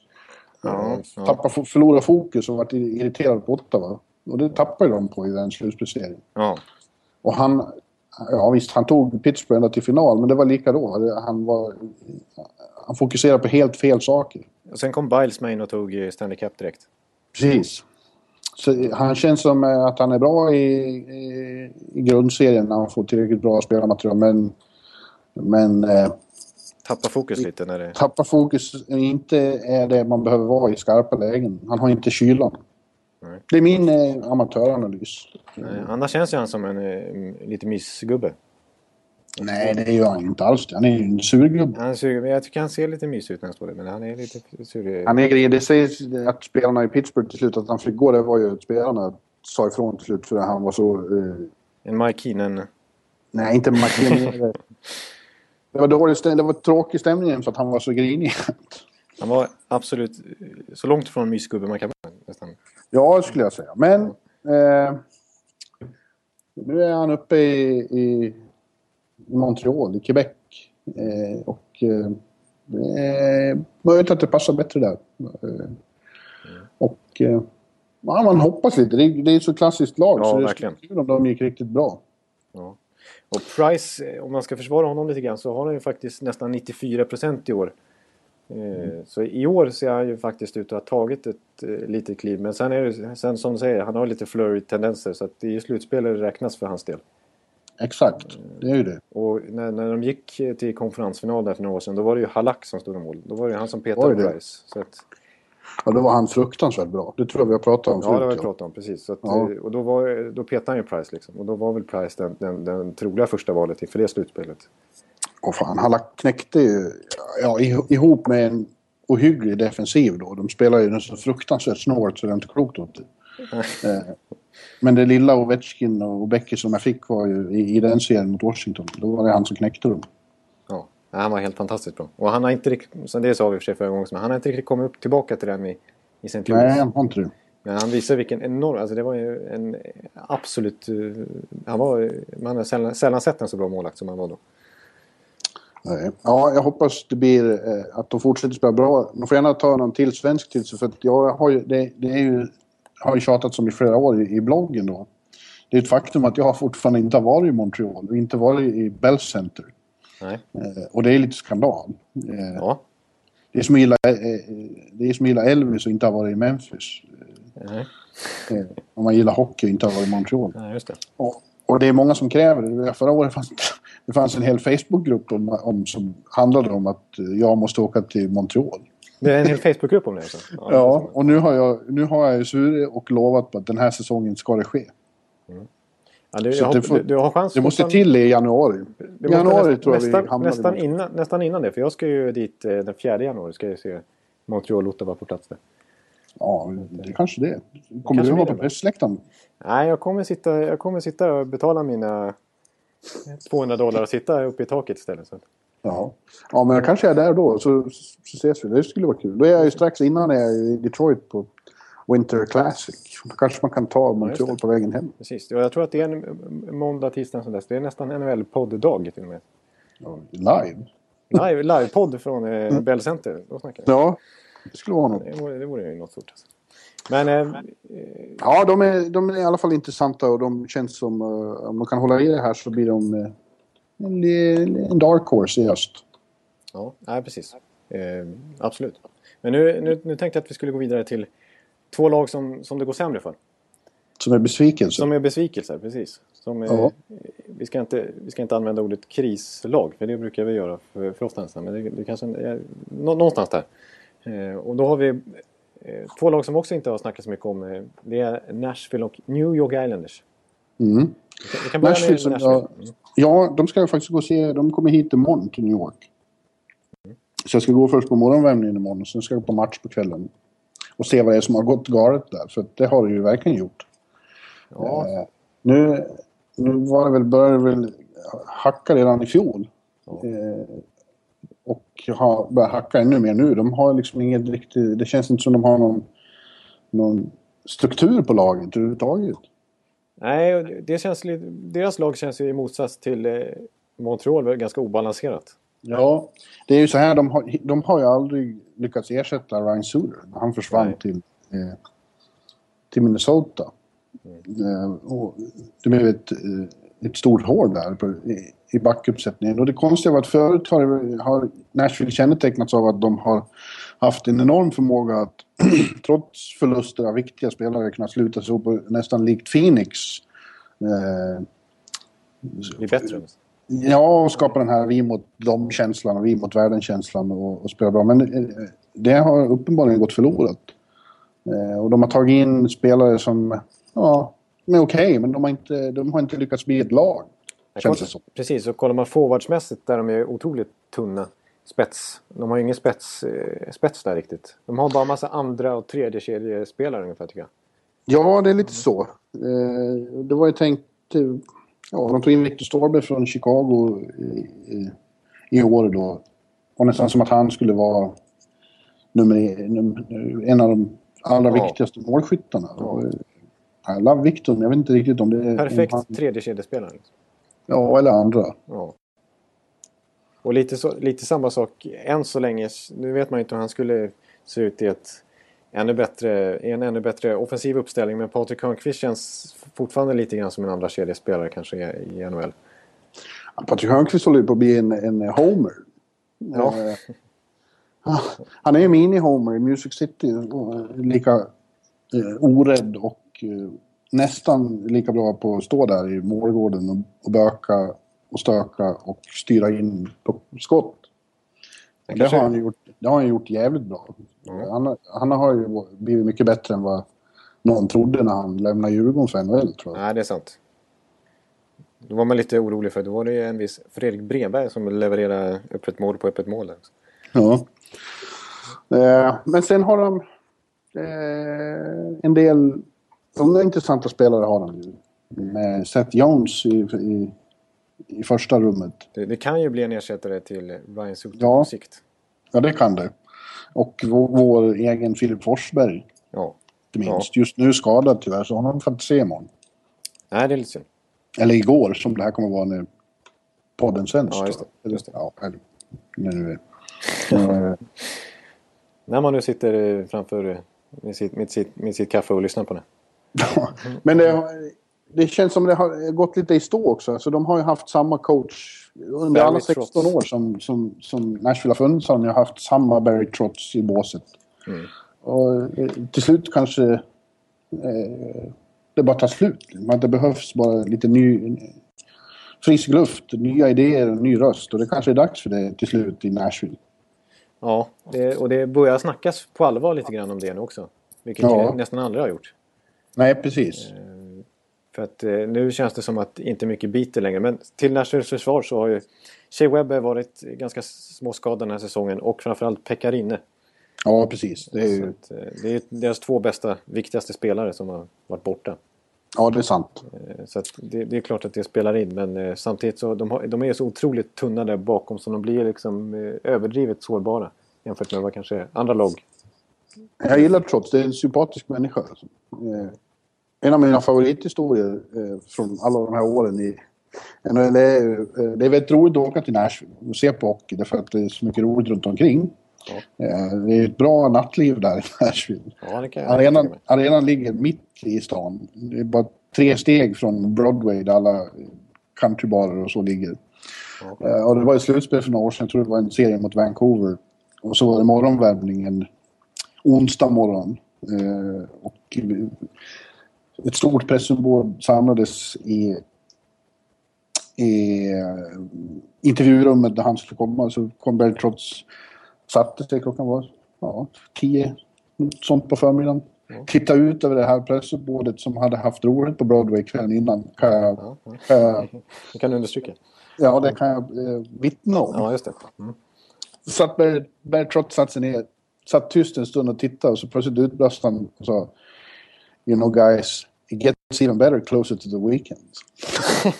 Ja, Eh, ja. Tappade, förlorade fokus och varit irriterad på Ottawa. Och det tappade de på i den slutspelsserien. Ja. Och han... Ja visst, han tog Pittsburgh ända till final, men det var lika då. Han var... Han fokuserade på helt fel saker. Och sen kom Biles med in och tog eh, Stanley Cup direkt. Precis. Så han känns som eh, att han är bra i, i, i grundserien när han får tillräckligt bra spelarmaterial. Men, men eh, Tappar fokus lite när det... Tappar fokus, inte är det man behöver vara i skarpa lägen. Han har inte kylan. Nej. Det är min eh, amatöranalys. Nej, annars känns han som en eh, lite mysgubbe. Nej, det gör han inte alls. Han är ju en surgubbe. Han ser, jag tycker han ser lite mysig ut när han står där, men han är lite sur. Han är. Det sägs att spelarna i Pittsburgh till slut att han fick gå. Det var ju att spelarna sa ifrån till slut för att han var så... Eh, En Mike Keenan. nej, inte McKinney. *laughs* det var dålig stämning. Det var tråkig stämning för att han var så grinig. Han var absolut så långt från mysgubbe man kan vara nästan. Ja, skulle jag säga. Men eh, nu är han uppe i, i Montreal, i Quebec. Eh, och eh, är möjligt att det passar bättre där. Eh, och eh, ja, man hoppas lite. Det är, det är så klassiskt lag Ja, så det verkligen. skulle kul om de gick riktigt bra. Ja. Och Price, eh, om man ska försvara honom lite grann, så har han ju faktiskt nästan 94 procent i år. Eh, Så i år ser han ju faktiskt ut att ha tagit ett eh, litet kliv. Men sen är det sen som du säger, han har lite flurry tendenser så att det är ju slutspel det räknas för hans del. Exakt, det är ju det. Och när, när de gick eh, till konferensfinal där för några år sedan, då var det ju Halak som stod i mål. Då var det han som petade? Price. Så att, Ja, då var han fruktansvärt bra. Det tror jag vi har pratat om ja, det har vi förut. pratat om precis. Så att, Ja. eh, Och då, var, då petade han ju Price liksom. Och då var väl Price den, den, den troliga första valet inför det slutspelet. Och fan, han knäckte ju ja, ih- ihop med en ohygglig defensiv då. De spelar ju så fruktansvärt snålt så det är inte klokt åt det. *laughs* Men det lilla Ovechkin och Becky som jag fick var ju i, i den serien mot Washington. Då var det han som knäckte dem. Ja, han var helt fantastiskt bra. Och han har inte riktigt, det sa vi för sig förra gången, men han har inte riktigt kommit upp tillbaka till den i, i St. Louis. Nej, han har inte det. Men han visar vilken enorm, alltså det var ju en absolut, eh, han var, man har sällan, sällan sett en så bra målvakt som han var då. Nej. Ja, jag hoppas det blir eh, att de fortsätter spela bra. De får gärna ta någon till svensk till sig för att jag har ju, det, det är ju, har ju tjatat som i flera år i, i bloggen då. Det är ett faktum att jag fortfarande inte har varit i Montreal och inte varit i Bell Center. Nej. Eh, och det är lite skandal. Eh, Ja. Det är som att gilla, eh, det är som att gilla Elvis och inte ha varit i Memphis. Nej. Om man gillar hockey och inte har varit i Montreal. Nej, just det. Och, och det är många som kräver det. Förra året fanns det fanns en hel Facebookgrupp om, om, som handlade om att jag måste åka till Montreal. Det är en hel Facebookgrupp om det också. Ja, och nu har jag, nu har jag ju svurit och lovat på att den här säsongen ska det ske. Ja, du, jag, får- du, du har chans Det måste fortfarande- till i januari. måste januari näst- tror jag vi nästan, hamnar i nästan, innan, nästan innan det, för jag ska ju dit eh, den 4 januari. Ska jag se Montreal och Ottawa på plats där. Ja, det kanske det. Kommer kanske du vara på pressläktaren? Nej, jag kommer sitta, jag kommer sitta och betala mina 200 dollar och sitta uppe i taket istället. Så. Ja. ja, men jag kanske är där då så, så ses vi. Det skulle vara kul. Då är jag ju strax innan jag är i Detroit på Winter Classic. Då kanske man kan ta Montreal det. på vägen hem. Precis. Och jag tror att det är en måndag, tisdag, där. Så det är nästan en NHL-podd-dag till och med. Ja, live. Live, live-podd från eh, Bell Center. Då snackar vi. Ja, det skulle vara något. Det vore, det vore ju något stort. Alltså. Men eh, Ja, de är, de är i alla fall intressanta och de känns som... eh, om de kan hålla i det här så blir de eh, en, en dark horse i öst. ja, nej, precis. Eh, absolut. Men nu, nu, nu tänkte jag att vi skulle gå vidare till två lag som, som det går sämre för. Som är besvikelse. Som är besvikelser, precis. Som, Ja. vi, ska inte, vi ska inte använda ordet krislag, för det brukar vi göra för, för ofta nästan. Men det, det kanske är nå, någonstans där. Eh, och då har vi eh, två lag som också inte har snackat så mycket om. Eh, det är Nashville och New York Islanders. Mm. Vi kan, vi kan Nashville som Nashville. jag- Ja, de ska jag faktiskt gå och se. De kommer hit imorgon till New York. Så jag ska gå först på morgonvärmningen imorgon och sen ska jag gå på match på kvällen. Och se vad det är som har gått galet där, för det har det ju verkligen gjort. Ja, Eh, nu, nu var det väl, började väl hacka redan i fjol. Eh, och har börjat hacka ännu mer nu. De har liksom inget riktigt... Det känns inte som de har någon, någon struktur på laget överhuvudtaget. Nej, det- känns lite, deras lag känns ju i motsats till eh, Montreal ganska obalanserat. Ja, det är ju så här, de har, de har ju aldrig lyckats ersätta Ryan Suter. Han försvann Nej. till, eh, till Minnesota. Eh, och det blev ett, eh, ett stort hål där på, i, i backuppsättningen. Och det konstiga var att förut har, har Nashville kännetecknats av att de har haft en enorm förmåga att *clears throat* trots förluster av viktiga spelare kunna sluta sig upp nästan likt Phoenix. Eh, Det är bättre. Ja, och skapa den här vi mot dem-känslan och vi mot världen-känslan och, och spela bra. Men eh, det har uppenbarligen gått förlorat. Eh, och de har tagit in spelare som, ja, är okej, okay, men de har, inte, de har inte lyckats bli ett lag. Känns det som. Precis, och kollar man forwardsmässigt där de är otroligt tunna. Spets. De har ju ingen spets, eh, spets där riktigt. De har bara massa andra och tredje kedjespelare ungefär tycker jag. Ja, det är lite så. Eh, det var ju tänkt... Ja, de tog in Victor Storberg från Chicago i, i, år då. Och nästan som att han skulle vara nummer, en av de allra ja. viktigaste målskyttarna. Ja. I love Victor, men jag vet inte riktigt om det är... Perfekt han... tredje kedjespelare. Ja, eller andra. Ja. Och lite, så, lite samma sak än så länge. Nu vet man inte hur han skulle se ut i ett ännu bättre, en ännu bättre offensiv uppställning. Men Patrik Hörnqvist känns fortfarande lite grann som en andra kedjespelare kanske i, i NHL. Patrik Hörnqvist håller ju på att bli en, en homer. Ja. Eh, han är ju mini-homer i Music City. Lika eh, orädd och eh, nästan lika bra på att stå där i målgården och, och böka och stöka och styra in på skott. Det, det, har han gjort, det har han gjort jävligt bra. Mm. Han, han har ju blivit mycket bättre än vad någon trodde när han lämnade Djurgården för NHL tror jag. Nej, det är sant. Då var man lite orolig för då var det ju en viss Fredrik Breberg som levererade öppet mål på öppet mål. Ja. Eh, men sen har de eh, en del unga intressanta spelare har de ju. Med Seth Jones i, i, i första rummet. Det, det, kan ju bli en ersättare till Ryan Suter ja. på sikt. Ja, det kan det. Och vår, vår egen Filip Forsberg. Ja. Inte minst. Ja. Just nu skadad tyvärr, så honom får inte se imorgon. Nej, det är lite synd. Eller igår, som det här kommer vara när podden sänds. Ja, just det. Just det. Ja, eller, nu, *laughs* när man nu sitter framför med sitt, med sitt, med sitt kaffe och lyssnar på det. *laughs* Men det, det känns som det har gått lite i stå också. Alltså, de har ju haft samma coach under Barry alla 16 Trotz. år som, som, som Nashville har funnits. Har de haft samma Barry Trotz i båset. Mm. Och eh, till slut kanske eh, det bara tar slut. Det behövs bara lite ny, frisk luft, nya idéer, ny röst. Och det kanske är dags för det till slut i Nashville. Ja, det, och det börjar snackas på allvar lite grann om det nu också. Vilket ja. nästan aldrig har gjort. Nej, precis. Eh, för att eh, nu känns det som att inte mycket biter längre. Men till Nashvilles försvar så har ju Shea Webber varit ganska småskadad den här säsongen och framförallt Pekarinne. Ja, precis. Det är, ju... att, eh, det är deras två bästa, viktigaste spelare som har varit borta. Ja, det är sant. Så det, det, är klart att det spelar in men samtidigt så de, har, de är så otroligt tunna där bakom så de blir liksom överdrivet sårbara jämfört med vad kanske andra lag jag gillar Trots, det är en sympatisk människa. Eh, en av mina favorithistorier eh, från alla de här åren i NHL är, eh, det är väldigt roligt att åka till Nashville och se på hockey därför att det är så mycket roligt runt omkring. Ja. Det är ett bra nattliv där i *laughs* Nashville. Ja, arenan, arenan ligger mitt i stan. Det är bara tre steg från Broadway där alla countrybarer och så ligger. Ja. Och det var ett slutspel för några år sedan, jag tror det var en serie mot Vancouver. Och så var det morgonvärmningen onsdag morgon. Eh, och ett stort pressumbord samlades i, i eh, intervjurummet där han skulle komma. Så kom Beltrots, satte sig, klockan var ja, tio, sånt på förmiddagen. Ja. Titta ut över det här pressbordet som hade haft roligt på Broadway kvällen innan. Kan jag, ja, ja. Kan jag, det kan du understryka. Ja, det kan jag eh, vittna om. Ja, just det. Mm. Så att Bertrott satte sig ner satt tyst en stund och tittade och så plötsligt utbrast han och sa You know guys, it gets even better closer to the weekend. *laughs*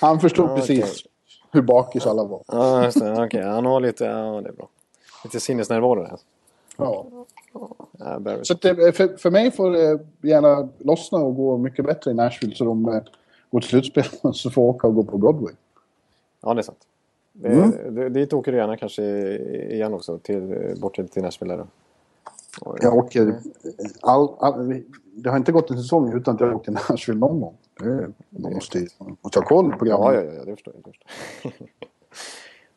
han förstod ah, precis okay. hur bakis alla var. Ja, just det. Okay. han har lite, ja det är bra. Lite sinnesnärvaro där. Ja. ja så det, för, för mig får det gärna lossna och gå mycket bättre i Nashville så de eh, går till slutspel *laughs* och så får åka och gå på Broadway. Ja, det är sant. Mm. Dit åker du gärna kanske igen också, till, bort till Nashville? Då. Jag åker... All, all, det har inte gått en säsong utan att jag åkt till Nashville någon gång. Det, man måste, måste ha koll på gamla. Ja, ja, ja, det förstår jag. Det förstår. *laughs*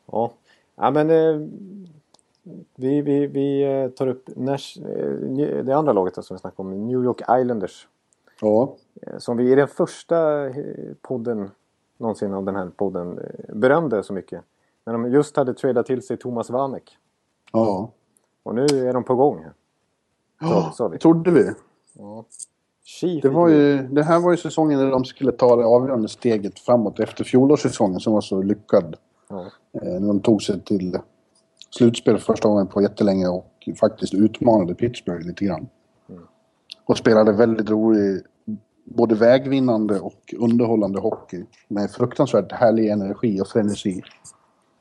ja. ja, men eh, vi, vi, vi eh, tar upp Nash, eh, det andra laget som vi snackade om, New York Islanders. Ja. Som vi i den första podden någonsin av den här podden eh, berömde så mycket. När de just hade tradat till sig Thomas Vanek. Ja. Och nu är de på gång. Ja, sa vi. trodde vi. Ja. Det, var ju, det här var ju säsongen när de skulle ta det avgörande steget framåt efter fjolårssäsongen som var så lyckad. Ja. Eh, när de tog sig till slutspel för första gången på jättelänge och faktiskt utmanade Pittsburgh lite grann. Mm. Och spelade väldigt rolig, både vägvinnande och underhållande hockey med fruktansvärt härlig energi och frenesi.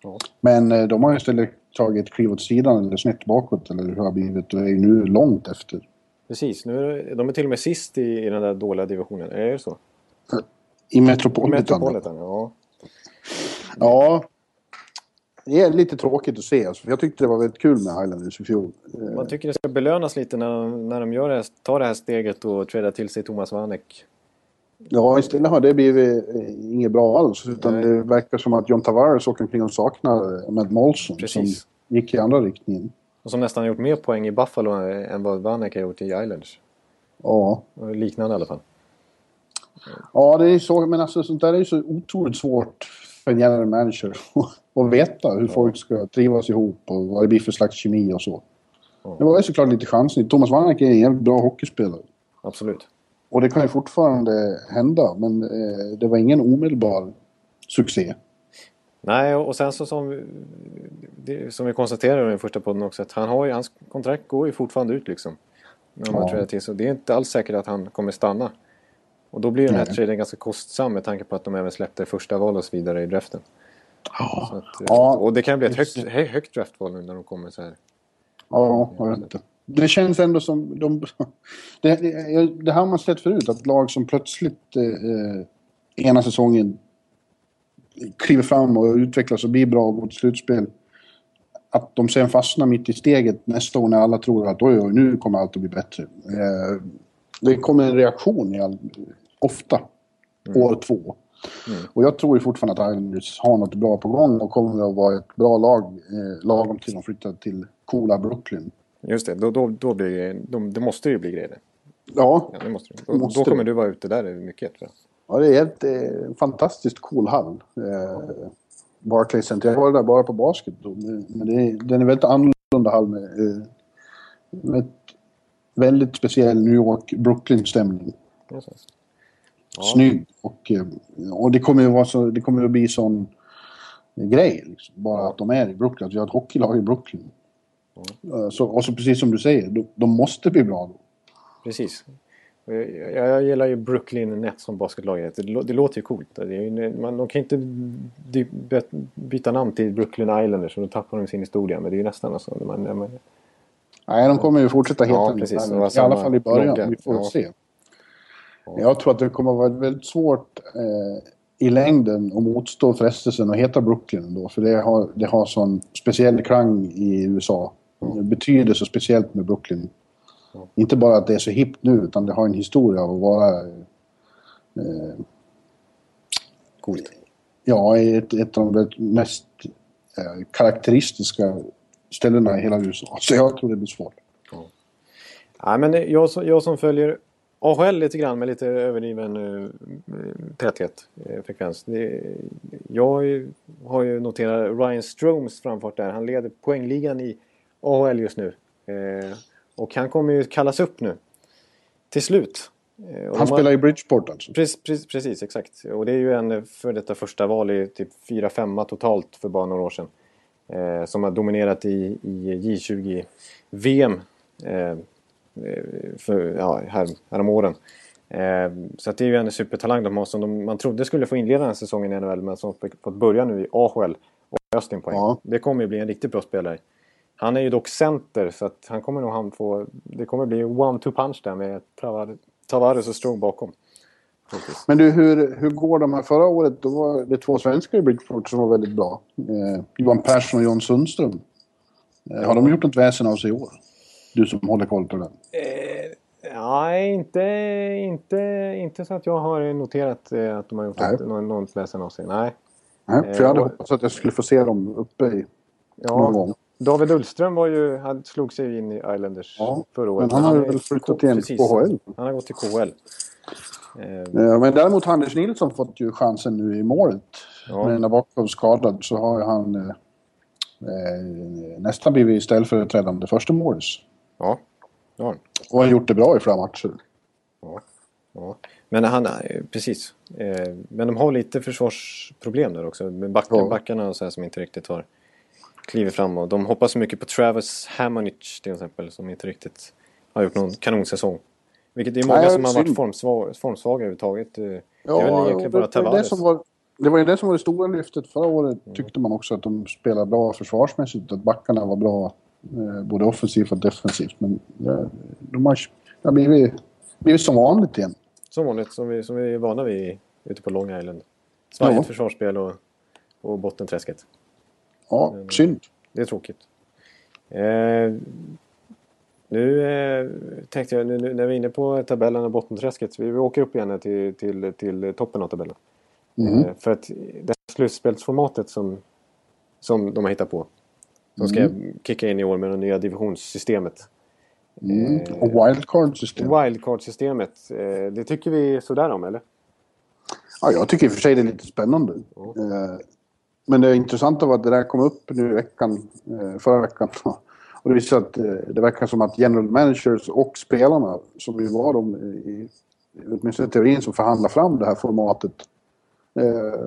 Ja. Men eh, de har ju istället tagit ett kliv åt sidan eller snett bakåt eller hur har blivit och är nu långt efter. Precis, nu är de är till och med sist i, i den där dåliga divisionen. Är det så? I Metropolitan. Metropolitan, ja. Ja. Det är lite tråkigt att se. Alltså, jag tyckte det var väldigt kul med Highlanders i fjol. Man tycker det ska belönas lite när när de gör det, tar det här steget och trädar till sig Thomas Vanek. Ja, istället har det blivit eh, inget bra alls. Utan Nej. det verkar som att John Tavares åker omkring och saknar eh, Matt Molson. Precis. Som gick i andra riktningen. Och som nästan gjort mer poäng i Buffalo än vad Vanek har gjort i Islanders. Ja. Liknande i alla fall. ja, det är så. Men alltså sånt där är ju så otroligt svårt för en general manager *laughs* att veta hur folk ska trivas ihop och vad det blir för slags kemi och så. Ja. Det var ju såklart lite chansning. Thomas Vanek är en jävligt bra hockeyspelare. Absolut. Och det kan ju fortfarande hända, men eh, det var ingen omedelbar succé. Nej, och sen så som, det, som vi konstaterade i den första podden också att han har ju, hans kontrakt går ju fortfarande ut liksom. När har Ja. till så det är inte alls säkert att han kommer stanna. Och då blir den här Nej. traden ganska kostsam med tanke på att de även släppte första val och så vidare i draften. Så att, Ja. Och det kan bli ett högt, hö- högt draftval nu när de kommer så här. Ja, jag vet inte. Det känns ändå som... De, det, det, här har man sett förut, att lag som plötsligt eh, ena säsongen kliver fram och utvecklas och blir bra och går till slutspel. Att de sen fastnar mitt i steget nästa år när alla tror att oj, oj, nu kommer allt att bli bättre. Eh, det kommer en reaktion i all, ofta, år två. Och jag tror ju fortfarande att Islanders har något bra på gång och kommer att vara ett bra lag eh, lagom till de flyttar till coola Brooklyn. Just det, då, då, då blir då, det måste ju bli grejer. Ja, Ja, det måste det. Då, Måste då kommer du vara ute där mycket. Tror jag. ja det är ett eh, fantastiskt cool hall. Eh, Barclays Center. Jag var där bara på basket då, men det är, den är väldigt annorlunda hall med, eh, med väldigt speciell New York-Brooklyn-stämning. Ja. Snygg. Och, eh, och det kommer ju vara så, det kommer att bli sån grej. Liksom. Bara att de är i Brooklyn. Att vi har ett hockeylag i Brooklyn. Så, och så precis som du säger, de, de måste bli bra då. Precis. Jag, jag, gillar ju Brooklyn Nets som basketlag. Det, det låter ju coolt. Det är ju, man, de kan inte byta namn till Brooklyn Islanders och då tappar de sin historia. Men det är ju nästan så. Man, man, Nej, de kommer ju fortsätta heta Ja, precis. I alla fall i början. logga. Vi får Ja. se. Jag tror att det kommer att vara väldigt svårt eh, i längden att motstå frestelsen att heta Brooklyn ändå. För det har, det har sån speciell klang i USA. Betyder så speciellt med Brooklyn. Inte bara att det är så hippt nu, utan det har en historia av att vara eh, coolt. ja, ett, ett av de mest eh, karaktäristiska ställena i hela USA. Så jag tror det blir svårt. Nej, men jag, jag som följer AHL lite grann med lite överdriven uh, täthet, eh, frekvens. Det, jag har ju- noterat Ryan Stromes framfart där. Han leder poängligan i AHL just nu. Eh, och han kommer ju kallas upp nu. Till slut. Eh, och Han de har- spelar i Bridgeport alltså. Precis, precis, precis, exakt. Och det är ju en för detta första val i typ 4-5 totalt för bara några år sedan. Eh, som har dominerat i, i J20-VM eh, för, ja, här, härom åren. Eh, så att det är ju en supertalang de har som de, man trodde skulle få inleda den här säsongen i NHL men som fått börja nu i AHL och öst in poäng. Ja. Det kommer ju bli en riktigt bra spelare. Han är ju dock center så att han kommer nog han få... Det kommer bli one-two punch där med Tavar- Tavares och Strong bakom. Men du, hur, hur går de här? Förra året då var det två svenskar i Bridgeport som var väldigt bra. Eh, Johan Persson och John Sundström. Eh, har de gjort något väsen av sig i år? Du som håller koll på det. Eh, nej, inte, inte, inte så att jag har noterat eh, att de har gjort Nej. något, någon, något väsen av sig. Nej. Nej, för jag hade och- hoppats att jag skulle få se dem uppe i någon Ja, gång. David Ullström var ju, han slog sig in i Islanders Ja, förra året. men han har är väl flyttat K- till. KHL? Han har gått till KHL. Eh, Eh, Men däremot har Anders Nilsson fått ju chansen nu i målet. Ja. Men när Bakov skadad så har han eh, eh, nästan blivit ställföreträdande första Morris. ja, ja. Och har gjort det bra i flera matcher. Ja. Men han, precis. Eh, Men de har lite försvarsproblem där också. Med back, Ja. backarna och så här som inte riktigt har klivit fram. Och de hoppas så mycket på Travis Hamonich till exempel som inte riktigt har gjort någon kanonsäsong. Vilket det är många Nej, som har varit formsvaga, formsvaga överhuvudtaget. Eh, Ja, det är väl egentligen bara Tavares. det var ju det som var det stora lyftet förra året. Tyckte man också att de spelade bra försvarsmässigt. Att backarna var bra eh, både offensivt och defensivt. Men eh, de har, det har blivit, blivit som vanligt igen. Som vanligt, som vi, som vi är vana vid ute på Long Island. Svajigt Ja. försvarsspel och, och bottenträsket. Ja, Mm. synd. Det är tråkigt. Eh, nu eh, tänkte jag, nu, nu, när vi är inne på tabellen och bottenträsket, vi, vi åker upp igen till, till, till toppen av tabellen. Mhm. Eh, för att det här slutspelsformatet som, som de har hittat på, som ska kicka in i år med det nya divisionssystemet. Mm. Eh, Och wildcard-system. Wildcard-systemet, eh, det tycker vi sådär om eller? Ja, jag tycker i och för sig det är lite spännande. Ja. Men det intressanta var att det där kom upp nu i veckan, eh, förra veckan. *laughs* Och det visar att eh, det verkar som att general managers och spelarna, som ju var de i, åtminstone i teorin, som förhandlar fram det här formatet. eh,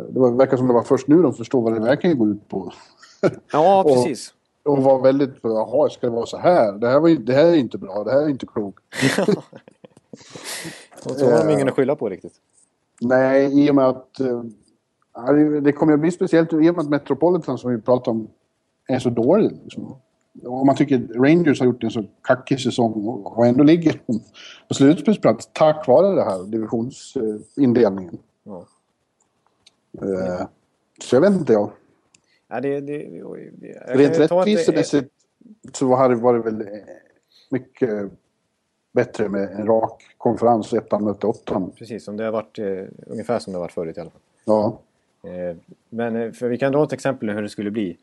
Det verkar som det var först nu de förstår vad det verkligen går ut på. Ja, *laughs* Och- precis. Och var väldigt, jaha, ska det vara så här? Det här, var det här är inte bra, det här är inte klokt. *laughs* Och så har de ingen att skylla på riktigt. Nej, i och med att... det- kommer att bli speciellt i och med att Metropolitan som vi pratade om är så dålig. Liksom. Och man tycker Rangers har gjort en så kackig säsong och- ändå ligger på slutspelsplats tack vare det här divisionsindelningen. Ja. Eh, Så jag vet inte jag. Ja, det, det, det, Rent rättvisemässigt så hade det varit väl eh, mycket bättre med en rak konferens, ettan möter åttan. Precis, som det har varit, eh, ungefär som det har varit förut i alla fall. Ja. Eh, men eh, för vi kan dra ett exempel hur det skulle bli.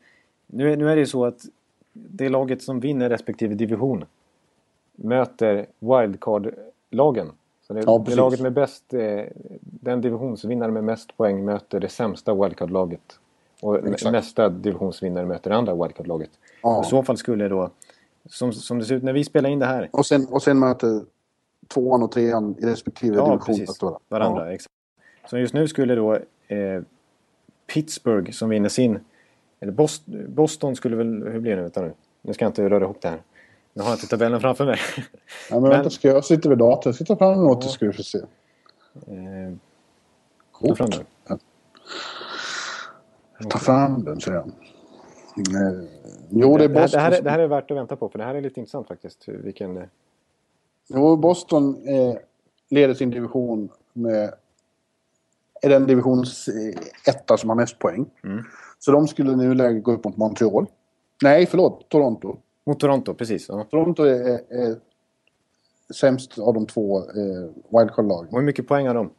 Nu, är- nu är det ju så att det laget som vinner respektive division möter wildcard-lagen. Så det, Ja, det laget med bäst, eh, den divisionsvinnare med mest poäng möter det sämsta wildcard-laget. Och Exakt. nästa divisionsvinnare möter det andra wildcard-laget. ja. I så fall skulle då, som, som det ser ut när vi spelar in det här, Och sen, och sen möter tvåan och trean i respektive Ja, division. precis. Varandra, exakt. Så just nu skulle då eh, Pittsburgh som vinner sin... Eller Boston, Boston skulle väl... Hur blir det nu? Vänta nu. Nu ska jag inte röra ihop det här. Nu har jag inte tabellen framför mig. Ja, men, Men- vänta, ska jag sitta vid datorn? Jag ska ta fram något så ska vi få se. eh, ta fram den. Ta fram den, säger jag. Jo, det är Det, här, Boston. det, här är, det här är värt att vänta på för det här är lite intressant faktiskt. Vilken... Jo, Boston eh, leder sin division med... Är den divisions eh, etta som har mest poäng. Mm. Så de skulle nu läge gå upp mot Montreal. Nej, förlåt. Toronto. Mot Toronto, precis. Ja. Toronto är, är, sämst av de två eh, wildcard-lagen. Hur mycket poäng har de?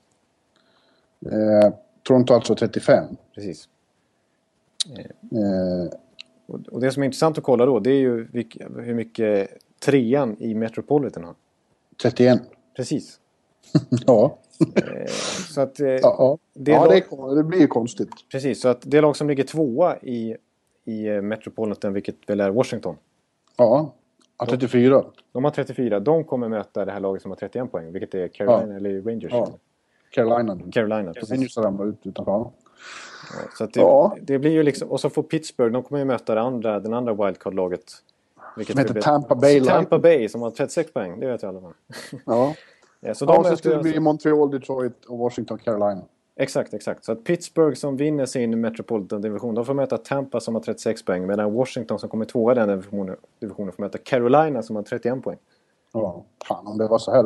Eh, Toronto alltså 35. Precis. Eh, Och, det som är intressant att kolla då det är ju hur mycket trean i Metropolitan har. 31. Precis. *laughs* Ja. Eh, så att... Eh, Ja, ja. Det ja lag- det, kon- det blir ju konstigt. Precis, så att det lag som ligger tvåa i, i eh, Metropolitan, vilket väl är Washington. Ja. ja 34. De har 34. De kommer möta det här laget som har 31 poäng, vilket är Carolina eller Rangers. Ja. Carolina. Carolina, precis. Rangers ramlar ut utanför. Ja, så det, Ja. det blir ju liksom... Och så får Pittsburgh, de kommer ju möta det andra, den andra wildcard-laget. Vilket Som heter Tampa Bay Tampa. Bay som har 36 poäng, det vet jag alla. Ja. Ja, *laughs* så de Ja, så skulle det alltså- bli Montreal, Detroit och Washington, Carolina. Exakt, exakt. Så att Pittsburgh som vinner sin Metropolitan-division, de får möta Tampa som har 36 poäng. Medan Washington som kommer tvåa i den divisionen, divisionen får möta Carolina som har 31 poäng. Ja. Fan, om det var så här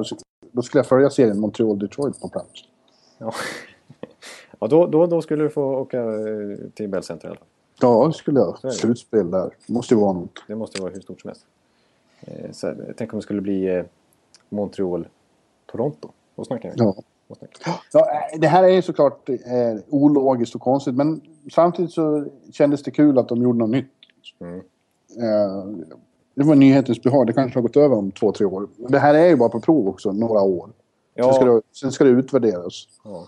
då, skulle jag följa serien Montreal, Detroit på plats. Ja, *laughs* ja då, då, då skulle du få åka eh, till Bell Center i alla fall. Ja, det skulle jag. det. Slutspel där. Måste ju vara något. Det måste vara hur stort som helst. Eh, Så, tänk om det skulle bli eh, Montreal-Toronto. Då snackar vi. Ja. Ja, eh, det här är ju såklart eh, ologiskt och konstigt men samtidigt så kändes det kul att de gjorde något nytt. Mm. Eh, det var nyhetens behag. Det kanske har gått över om två, tre år. Men det här är ju bara på prov också, några år. Ja. Sen, ska det, sen ska det utvärderas. Ja.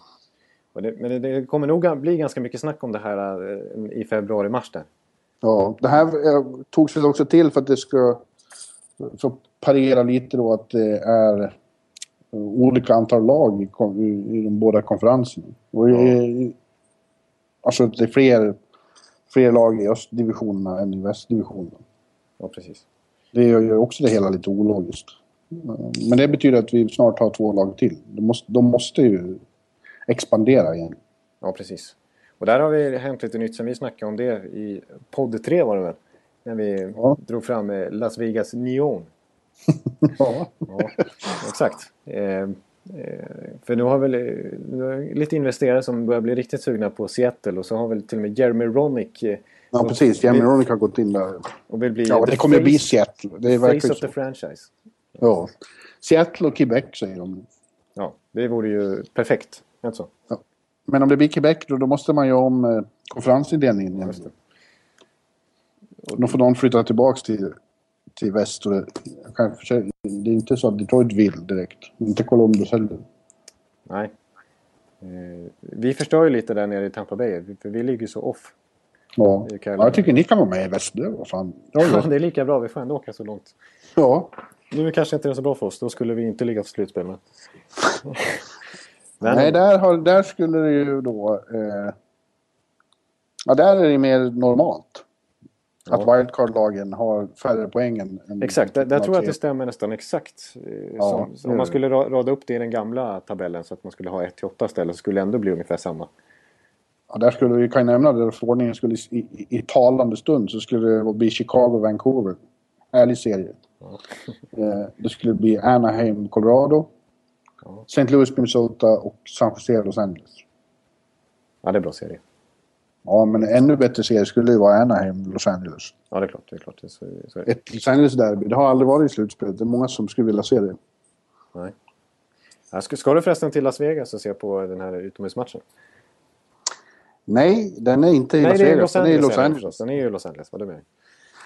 Det, men det, det, kommer nog bli ganska mycket snack om det här eh, i februari-mars. Ja, det här eh, togs väl också till för att det ska... För att parera lite då att det är olika antal lag i, i, i de båda konferenserna. Och i, Alltså det är fler, fler lag i östdivisionerna än i västdivisionerna. Ja, precis. Det gör ju också det hela lite ologiskt. Men det betyder att vi snart har två lag till. De måste, de måste ju expandera igen. Ja, precis. Och där har vi hänt lite nytt sen vi snackade om det i podd 3 var det väl? När vi ja. drog fram eh, Las Vegas Neon. *laughs* ja. ja. Exakt. Eh, Eh, för nu har väl nu lite investerare som börjar bli riktigt sugna på Seattle och så har väl till och med Jeremy Ronick eh, Ja precis, Jeremy Ronick har gått in där. Och vill bli ja, det kommer face, bli Seattle. Det är face of the franchise. Ja. Seattle och Quebec säger de. Ja, det vore ju perfekt. Alltså. Ja. Men om det blir Quebec då, då måste man ju om eh, konferensindelningen. Då får någon flytta tillbaka till till väst. Och det, kanske, det är inte så att Detroit vill direkt. Inte Columbus heller. Nej. Eh, vi förstör ju lite där nere i Tampa Bay, för vi ligger så off. Ja. ja, jag tycker ni kan vara med i väst. Det, fan. Ja, det är lika bra. Vi får ändå åka så långt. Ja. Nu kanske inte det är så bra för oss. Då skulle vi inte ligga på slutspel. Men... *laughs* Nej, där, har, där skulle det ju då... Eh... Ja, där är det mer normalt. Att wildcard-lagen har färre poäng än... Exakt, där, där tror jag att det stämmer nästan exakt. Eh, ja, som, om man skulle rada upp det i den gamla tabellen så att man skulle ha 1-8 istället så skulle det ändå bli ungefär samma. Ja, där skulle vi kan nämna det, förordningen skulle i, i, i, talande stund så skulle det bli Chicago-Vancouver. Härlig serie. Ja. *laughs* Eh, det skulle bli Anaheim, Colorado. Ja. St. Louis, Minnesota och San Jose, Los Angeles. Ja, det är bra serie. Ja, men ännu bättre serie skulle ju vara Anaheim, Los Angeles. Ja, det är klart. Det är klart. Det är så, så är det. Ett Los Angeles-derby, det har aldrig varit i slutspelet. Det är många som skulle vilja se det. Nej. Ska, ska du förresten till Las Vegas och se på den här utomhusmatchen? Nej, den är inte i Nej, Las Vegas. Den är i Los Angeles. Den är ju i Los Angeles, vad du menar?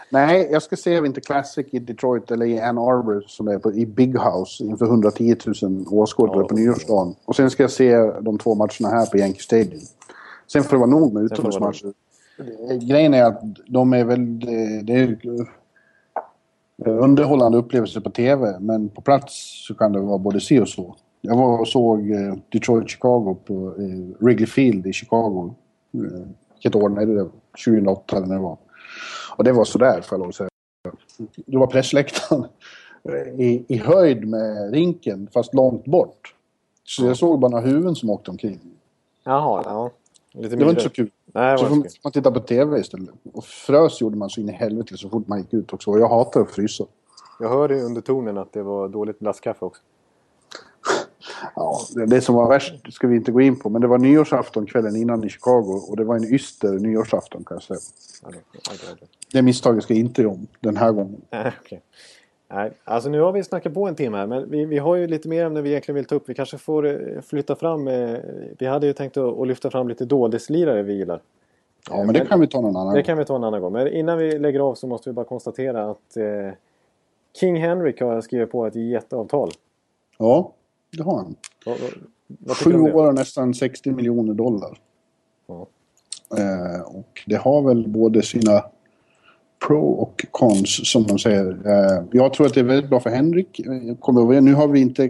Nej, jag ska se Winter Classic i Detroit eller i Ann Arbor som är på, i Big House inför 110 000 åskådare ja, på nyårsdagen. Och sen ska jag se de två matcherna här på Yankee Stadium. Sen får det vara nog med utomhusmatcher. Grejen är att de är väl... Det är underhållande upplevelser på TV, men på plats så kan det vara både si och så. Jag var och såg eh, Detroit-Chicago på eh, Wrigley Field i Chicago. Eh, vilket år är det? 2008 eller när det var. Och det var sådär, får jag lov att säga. Det var pressläktaren i, i höjd med rinken, fast långt bort. Så jag såg bara några huvuden som åkte omkring. Jaha, ja. Lite det var inte så kul. Nej, så får man titta på TV istället. Och frös gjorde man så in i helvete så fort man gick ut också. Och jag hatar att frysa. Jag hörde under tonen att det var dåligt blastkaffe också. *laughs* ja, det, det som var värst ska vi inte gå in på. Men det var nyårsafton kvällen innan i Chicago. Och det var en yster nyårsafton kan jag säga. Det misstaget ska jag inte om den här gången. *laughs* okay. Nej, alltså nu har vi snackat på en timme här men vi, vi har ju lite mer ämnen vi egentligen vill ta upp. Vi kanske får eh, flytta fram. Eh, vi hade ju tänkt att, att lyfta fram lite dådeslirare vi gillar. Ja, men, men det kan vi ta någon annan gång. Det kan vi ta en annan gång. Men innan vi lägger av så måste vi bara konstatera att eh, King Henrik har skrivit på ett jätteavtal. Ja, det har han. Vad, vad Sju år och nästan 60 miljoner dollar. Ja. Eh, och det har väl både sina pro och cons som de säger. Eh, jag tror att det är väldigt bra för Henrik. Nu har vi inte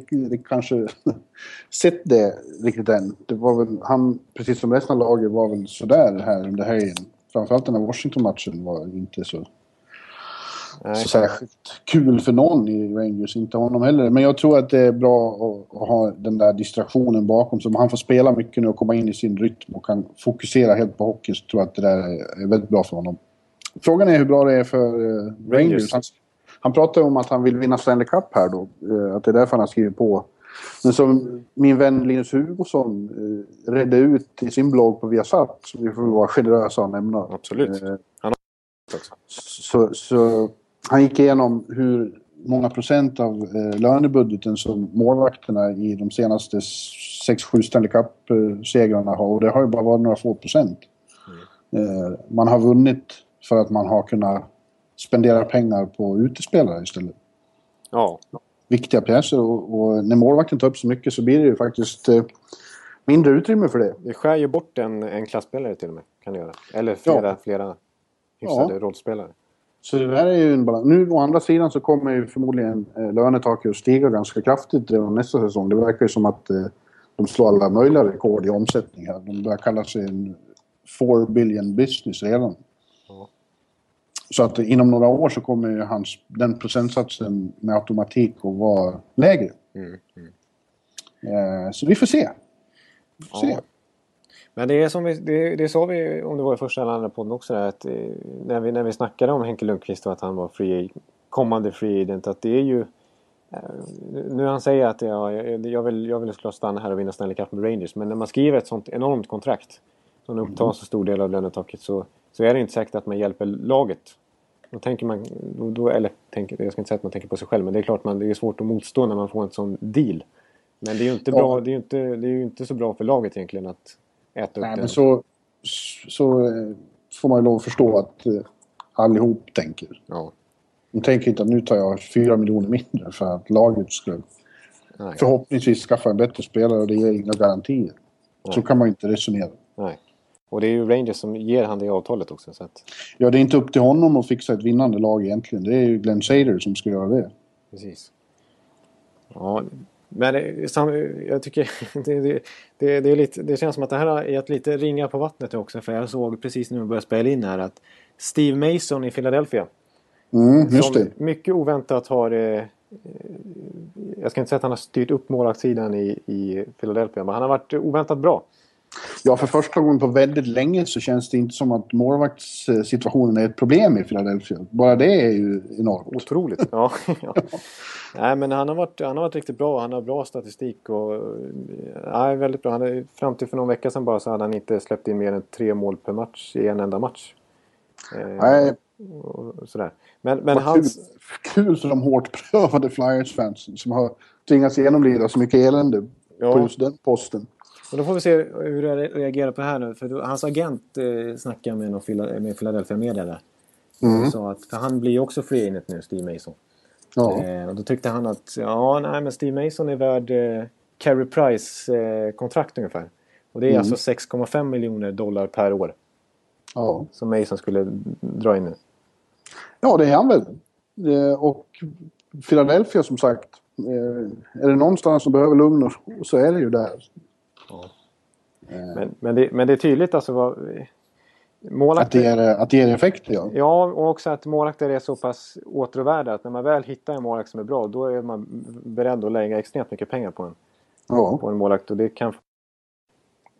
kanske *laughs* sett det riktigt än. Det var väl, han, precis som resten av laget, var väl sådär här under helgen. Framförallt den här Washington-matchen var inte så, så särskilt kul för någon i Rangers, inte honom heller. Men jag tror att det är bra att, att ha den där distraktionen bakom. Så han får spela mycket nu och komma in i sin rytm och kan fokusera helt på hockey så tror jag att det där är väldigt bra för honom. Frågan är hur bra det är för uh, Rangers. Han, han pratar om att han vill vinna Stanley Cup här då. Uh, att det är därför han har skrivit på. Men som min vän Linus Hugosson uh, redde ut i sin blogg på Viasat, så vi får vara generösa och nämna. Absolut. Uh, han. Så, så han gick igenom hur många procent av eh, lönebudgeten som målvakterna i de senaste 6-7 Stanley Cup-segrarna har. Och det har ju bara varit några få procent. Mm. Eh, man har vunnit för att man har kunnat spendera pengar på utespelare istället. Ja, viktiga pjäser och, och, när målvakten tar upp så mycket så blir det ju faktiskt eh, mindre utrymme för det. Det skär ju bort en, en klassspelare till och med. Kan det göra. Eller flera, ja. flera hyfsade ja. rollspelare. Så det där är ju en balans. Nu å andra sidan så kommer ju förmodligen eh, lönetaket att stiga ganska kraftigt redan nästa säsong. Det verkar ju som att eh, de slår alla möjliga rekord i omsättning här. De börjar kalla sig en 4 billion business redan. Så att inom några år så kommer ju hans, den procentsatsen med automatik att vara lägre. Mm, mm. Eh, så vi får se. Vi får ja. se. Men det är som vi, det, det sa vi om det var i första eller andra podden också där, att eh, när vi, när vi snackade om Henke Lundqvist och att han var free, kommande free agent att det är ju eh, nu han säger att ja, jag, vill, jag vill såklart stanna här och vinna Stanley Cup med Rangers men när man skriver ett sånt enormt kontrakt som upptar mm. så stor del av lönetaket så, så är det inte säkert att man hjälper laget. Då tänker man, då, eller tänker, jag ska inte säga att man tänker på sig själv men det är klart man, det är svårt att motstå när man får en sån deal. Men det är ju inte, bra, det är inte, det är inte så bra för laget egentligen att äta upp Nej, men så, så eh, får man ju lov att förstå att eh, allihop tänker. Ja. De tänker inte att nu tar jag fyra miljoner mindre för att laget ska Nej. förhoppningsvis skaffa en bättre spelare och det ger inga garantier. Nej. Så kan man inte resonera. Nej. Och det är ju Rangers som ger han det avtalet också. Så att... Ja, det är inte upp till honom att fixa ett vinnande lag egentligen. Det är ju Glenn Sader som ska göra det. Precis. Ja, men jag tycker *laughs* det, det, det, det, är lite, det känns som att det här är ett lite ringa på vattnet också. För jag såg precis när vi började spela in här att Steve Mason i Philadelphia. Mm, just det. mycket oväntat har... Eh, jag ska inte säga att han har styrt upp målvaktssidan i, i Philadelphia. Men han har varit oväntat bra. Ja, för första gången på väldigt länge så känns det inte som att målvaktssituationen är ett problem i Philadelphia. Bara det är ju enormt. Otroligt, ja. *laughs* ja. Nej, men han har, varit, han har varit riktigt bra. Han har bra statistik och... Nej, väldigt bra. Han är, fram till för någon vecka sedan bara så hade han inte släppt in mer än tre mål per match i en enda match. Eh, Nej. Och sådär. Men, men hans... Kul, kul för de hårt prövade Flyers-fansen som har tvingats genomlida så mycket elände ja. på just den posten. Och då får vi se hur du reagerar på det här nu. För hans agent eh, snackade med, någon, med Philadelphia Media där. Mm. Så att, för han blir ju också free agent nu, Steve Mason. Ja. Eh, och då tyckte han att ja, nej, men Steve Mason är värd eh, Carey Price-kontrakt eh, ungefär. Och det är mm. alltså 6,5 miljoner dollar per år. Ja. Som Mason skulle dra in nu. Ja, det är han väl. Eh, och Philadelphia som sagt. Eh, är det någonstans som behöver lugn så är det ju där. Ja. Men, men, det, men det är tydligt alltså vad... Målakter, att, det ger, att det effekter ja. Ja, och också att målakter är så pass åtråvärda att när man väl hittar en målakt som är bra då är man beredd att lägga extremt mycket pengar på en, ja. på en målakt. Och det kan...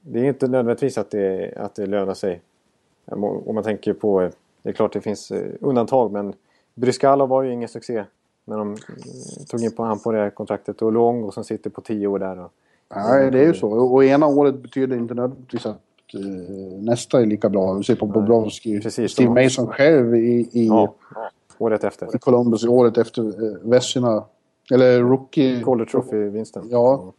Det är inte nödvändigtvis att det, att det lönar sig. Om man tänker på... Det är klart det finns eh, undantag men Bryskalov var ju ingen succé när de eh, tog in på han på det här kontraktet. Och Lång och som sitter på tio år där. Och, Nej, det är ju så. Och ena året betyder inte nödvändigtvis att uh, nästa är lika bra. Vi ser på Bobrovski. Precis, Steve Mason själv i, i, ja, året efter. i Columbus året efter uh, Vessina. Eller rookie... Calder Trophy-vinsten. Ja.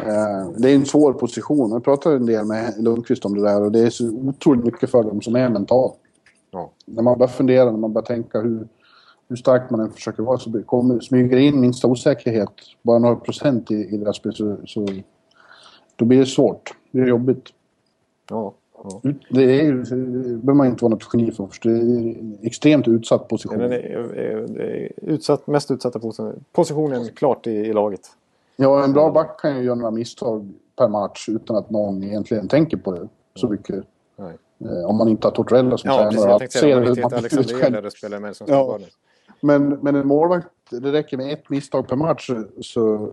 Uh, det är en svår position. Jag pratade en del med Lundqvist om det där och det är så otroligt mycket för dem som är mentalt. Ja. När man börjar fundera, när man börjar tänka hur hur stark man än försöker vara så kommer, smyger det in minsta osäkerhet, bara några procent i, i deras spel så, så då blir det svårt. Det är jobbigt. Ja. ja. Det, är, det behöver man inte vara något geni för. Det är en extremt utsatt position. Ja, det är, det är utsatt, mest utsatta positionen, positionen klart i, i laget. Ja, en bra back kan ju göra några misstag per match utan att någon egentligen tänker på det så mycket. Nej. Eh, om man inte har Tortorella som ja, tränare. Ja, precis. Jag tänkte säga, om man inte Alexander spelar med som ja. Men, men en målvakt, det räcker med ett misstag per match så,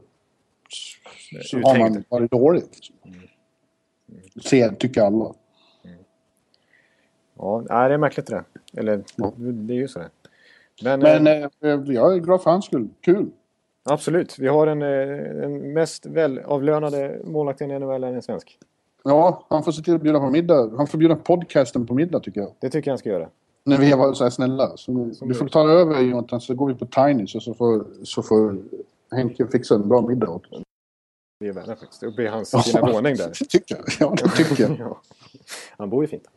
så har man varit dåligt. Mm. Ser, tycker alla. Ja, det är märkligt det Eller ja. det är ju så. Men, men äh, jag är glad för hans skull. Kul! Absolut. Vi har en, eh, en mest välavlönade målvakt i NHL en svensk. Ja, han får se till att bjuda på middag. Han får bjuda podcasten på middag tycker jag. Det tycker jag han ska göra när vi var så här snälla. Så du får ta över Jonathan så går vi på Tiny så får, så får Henke fixa en bra middag åt oss. Vi är vänner faktiskt. Uppe i hans fina våning där. Det tycker jag. Ja, det tycker jag. *laughs* ja. Han bor ju fint.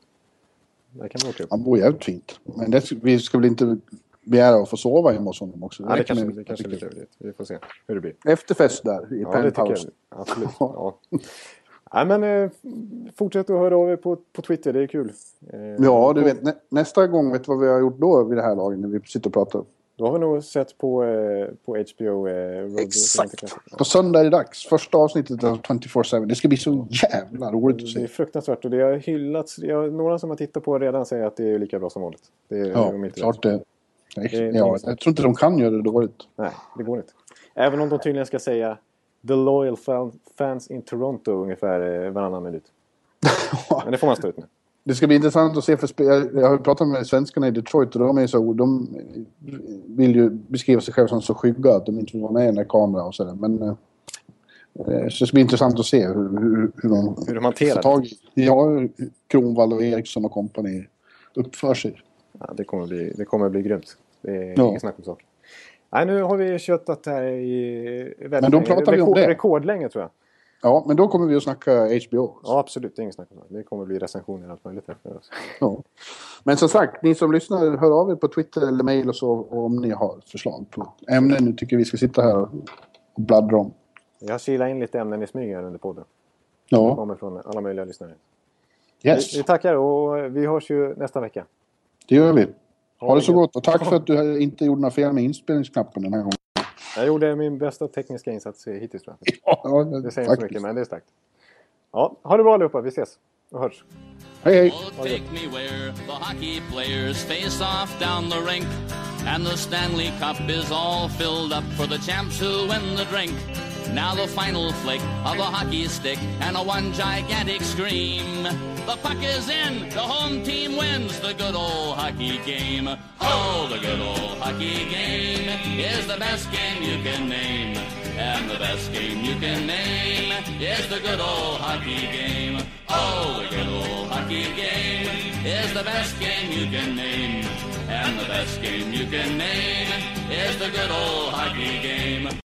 Där kan man åka upp. Han bor jävligt fint. Men det, vi ska väl inte begära att få sova hemma hos honom också. Ja, det, kanske, det kanske är lite överdrivet. Vi får se hur det blir. Efterfest där i Ja, det penthouse. Absolut. Ja. Nej, men eh, fortsätt att höra av er på, på Twitter, det är kul. Eh, Ja, du vet, nä, nästa gång, vet du vad vi har gjort då vid det här laget när vi sitter och pratar? Då har vi nog sett på, eh, på HBO eh, Exakt! På söndag är det dags. Första avsnittet av 24-7. Det ska bli så jävla roligt att Det är se. fruktansvärt och det har hyllats. Jag, några som har tittat på det redan säger att det är lika bra som vanligt. Det är, Ja, inte klart Det är- ja, jag tror inte de kan göra det dåligt. Nej, det går inte. Även om de tydligen ska säga The loyal fan, fans in Toronto ungefär eh, varannan minut. *laughs* Men det får man stå ut med. Det ska bli intressant att se för jag, har pratat med svenskarna i Detroit och de är så... De vill ju beskriva sig själva som så skygga att de inte vill vara med i den där kameran och sådär. Men... eh, eh, Så det ska bli intressant att se hur, hur, hur de Hur de hanterar tag i... Ja, Kronwall och Eriksson och kompani uppför sig. Ja, det, kommer bli, det kommer bli grymt. Det är Ja. inget snack om saken. Nej, nu har vi köttat här i väldigt Men då pratar vi om det. Rekordlänge tror jag. Ja, men då kommer vi att snacka HBO. Ja, absolut. Det är inget snack om det. Det kommer bli recensioner och allt möjligt. Här för oss. Ja. Men som sagt, ni som lyssnar, hör av er på Twitter eller mail och så om ni har förslag på ämnen ni tycker vi ska sitta här och bladdra om. Jag har kilat in lite ämnen i smyg här under podden. Det Ja, kommer från alla möjliga lyssnare. yes, Vi, vi tackar och vi hörs ju nästa vecka. det gör vi. Ha det så gott och tack för *laughs* att du inte gjorde några fel med inspelningsknappen den här gången. Jag gjorde min bästa tekniska insats hittills tror jag. Ja, Det säger inte så mycket, men det är starkt. Ja, ha det bra allihopa. Vi ses och hörs. Hej, hej! Oh, take me where the hockey players face off down the rink. And the Stanley Cup is all filled up for the champs who win the drink. Now the final flick of a hockey stick and a one gigantic scream. The puck is in, the home team wins the good old hockey game. Oh, the good old hockey game is the best game you can name. And the best game you can name is the good old hockey game. Oh, the good old hockey game is the best game you can name. And the best game you can name is the good old hockey game.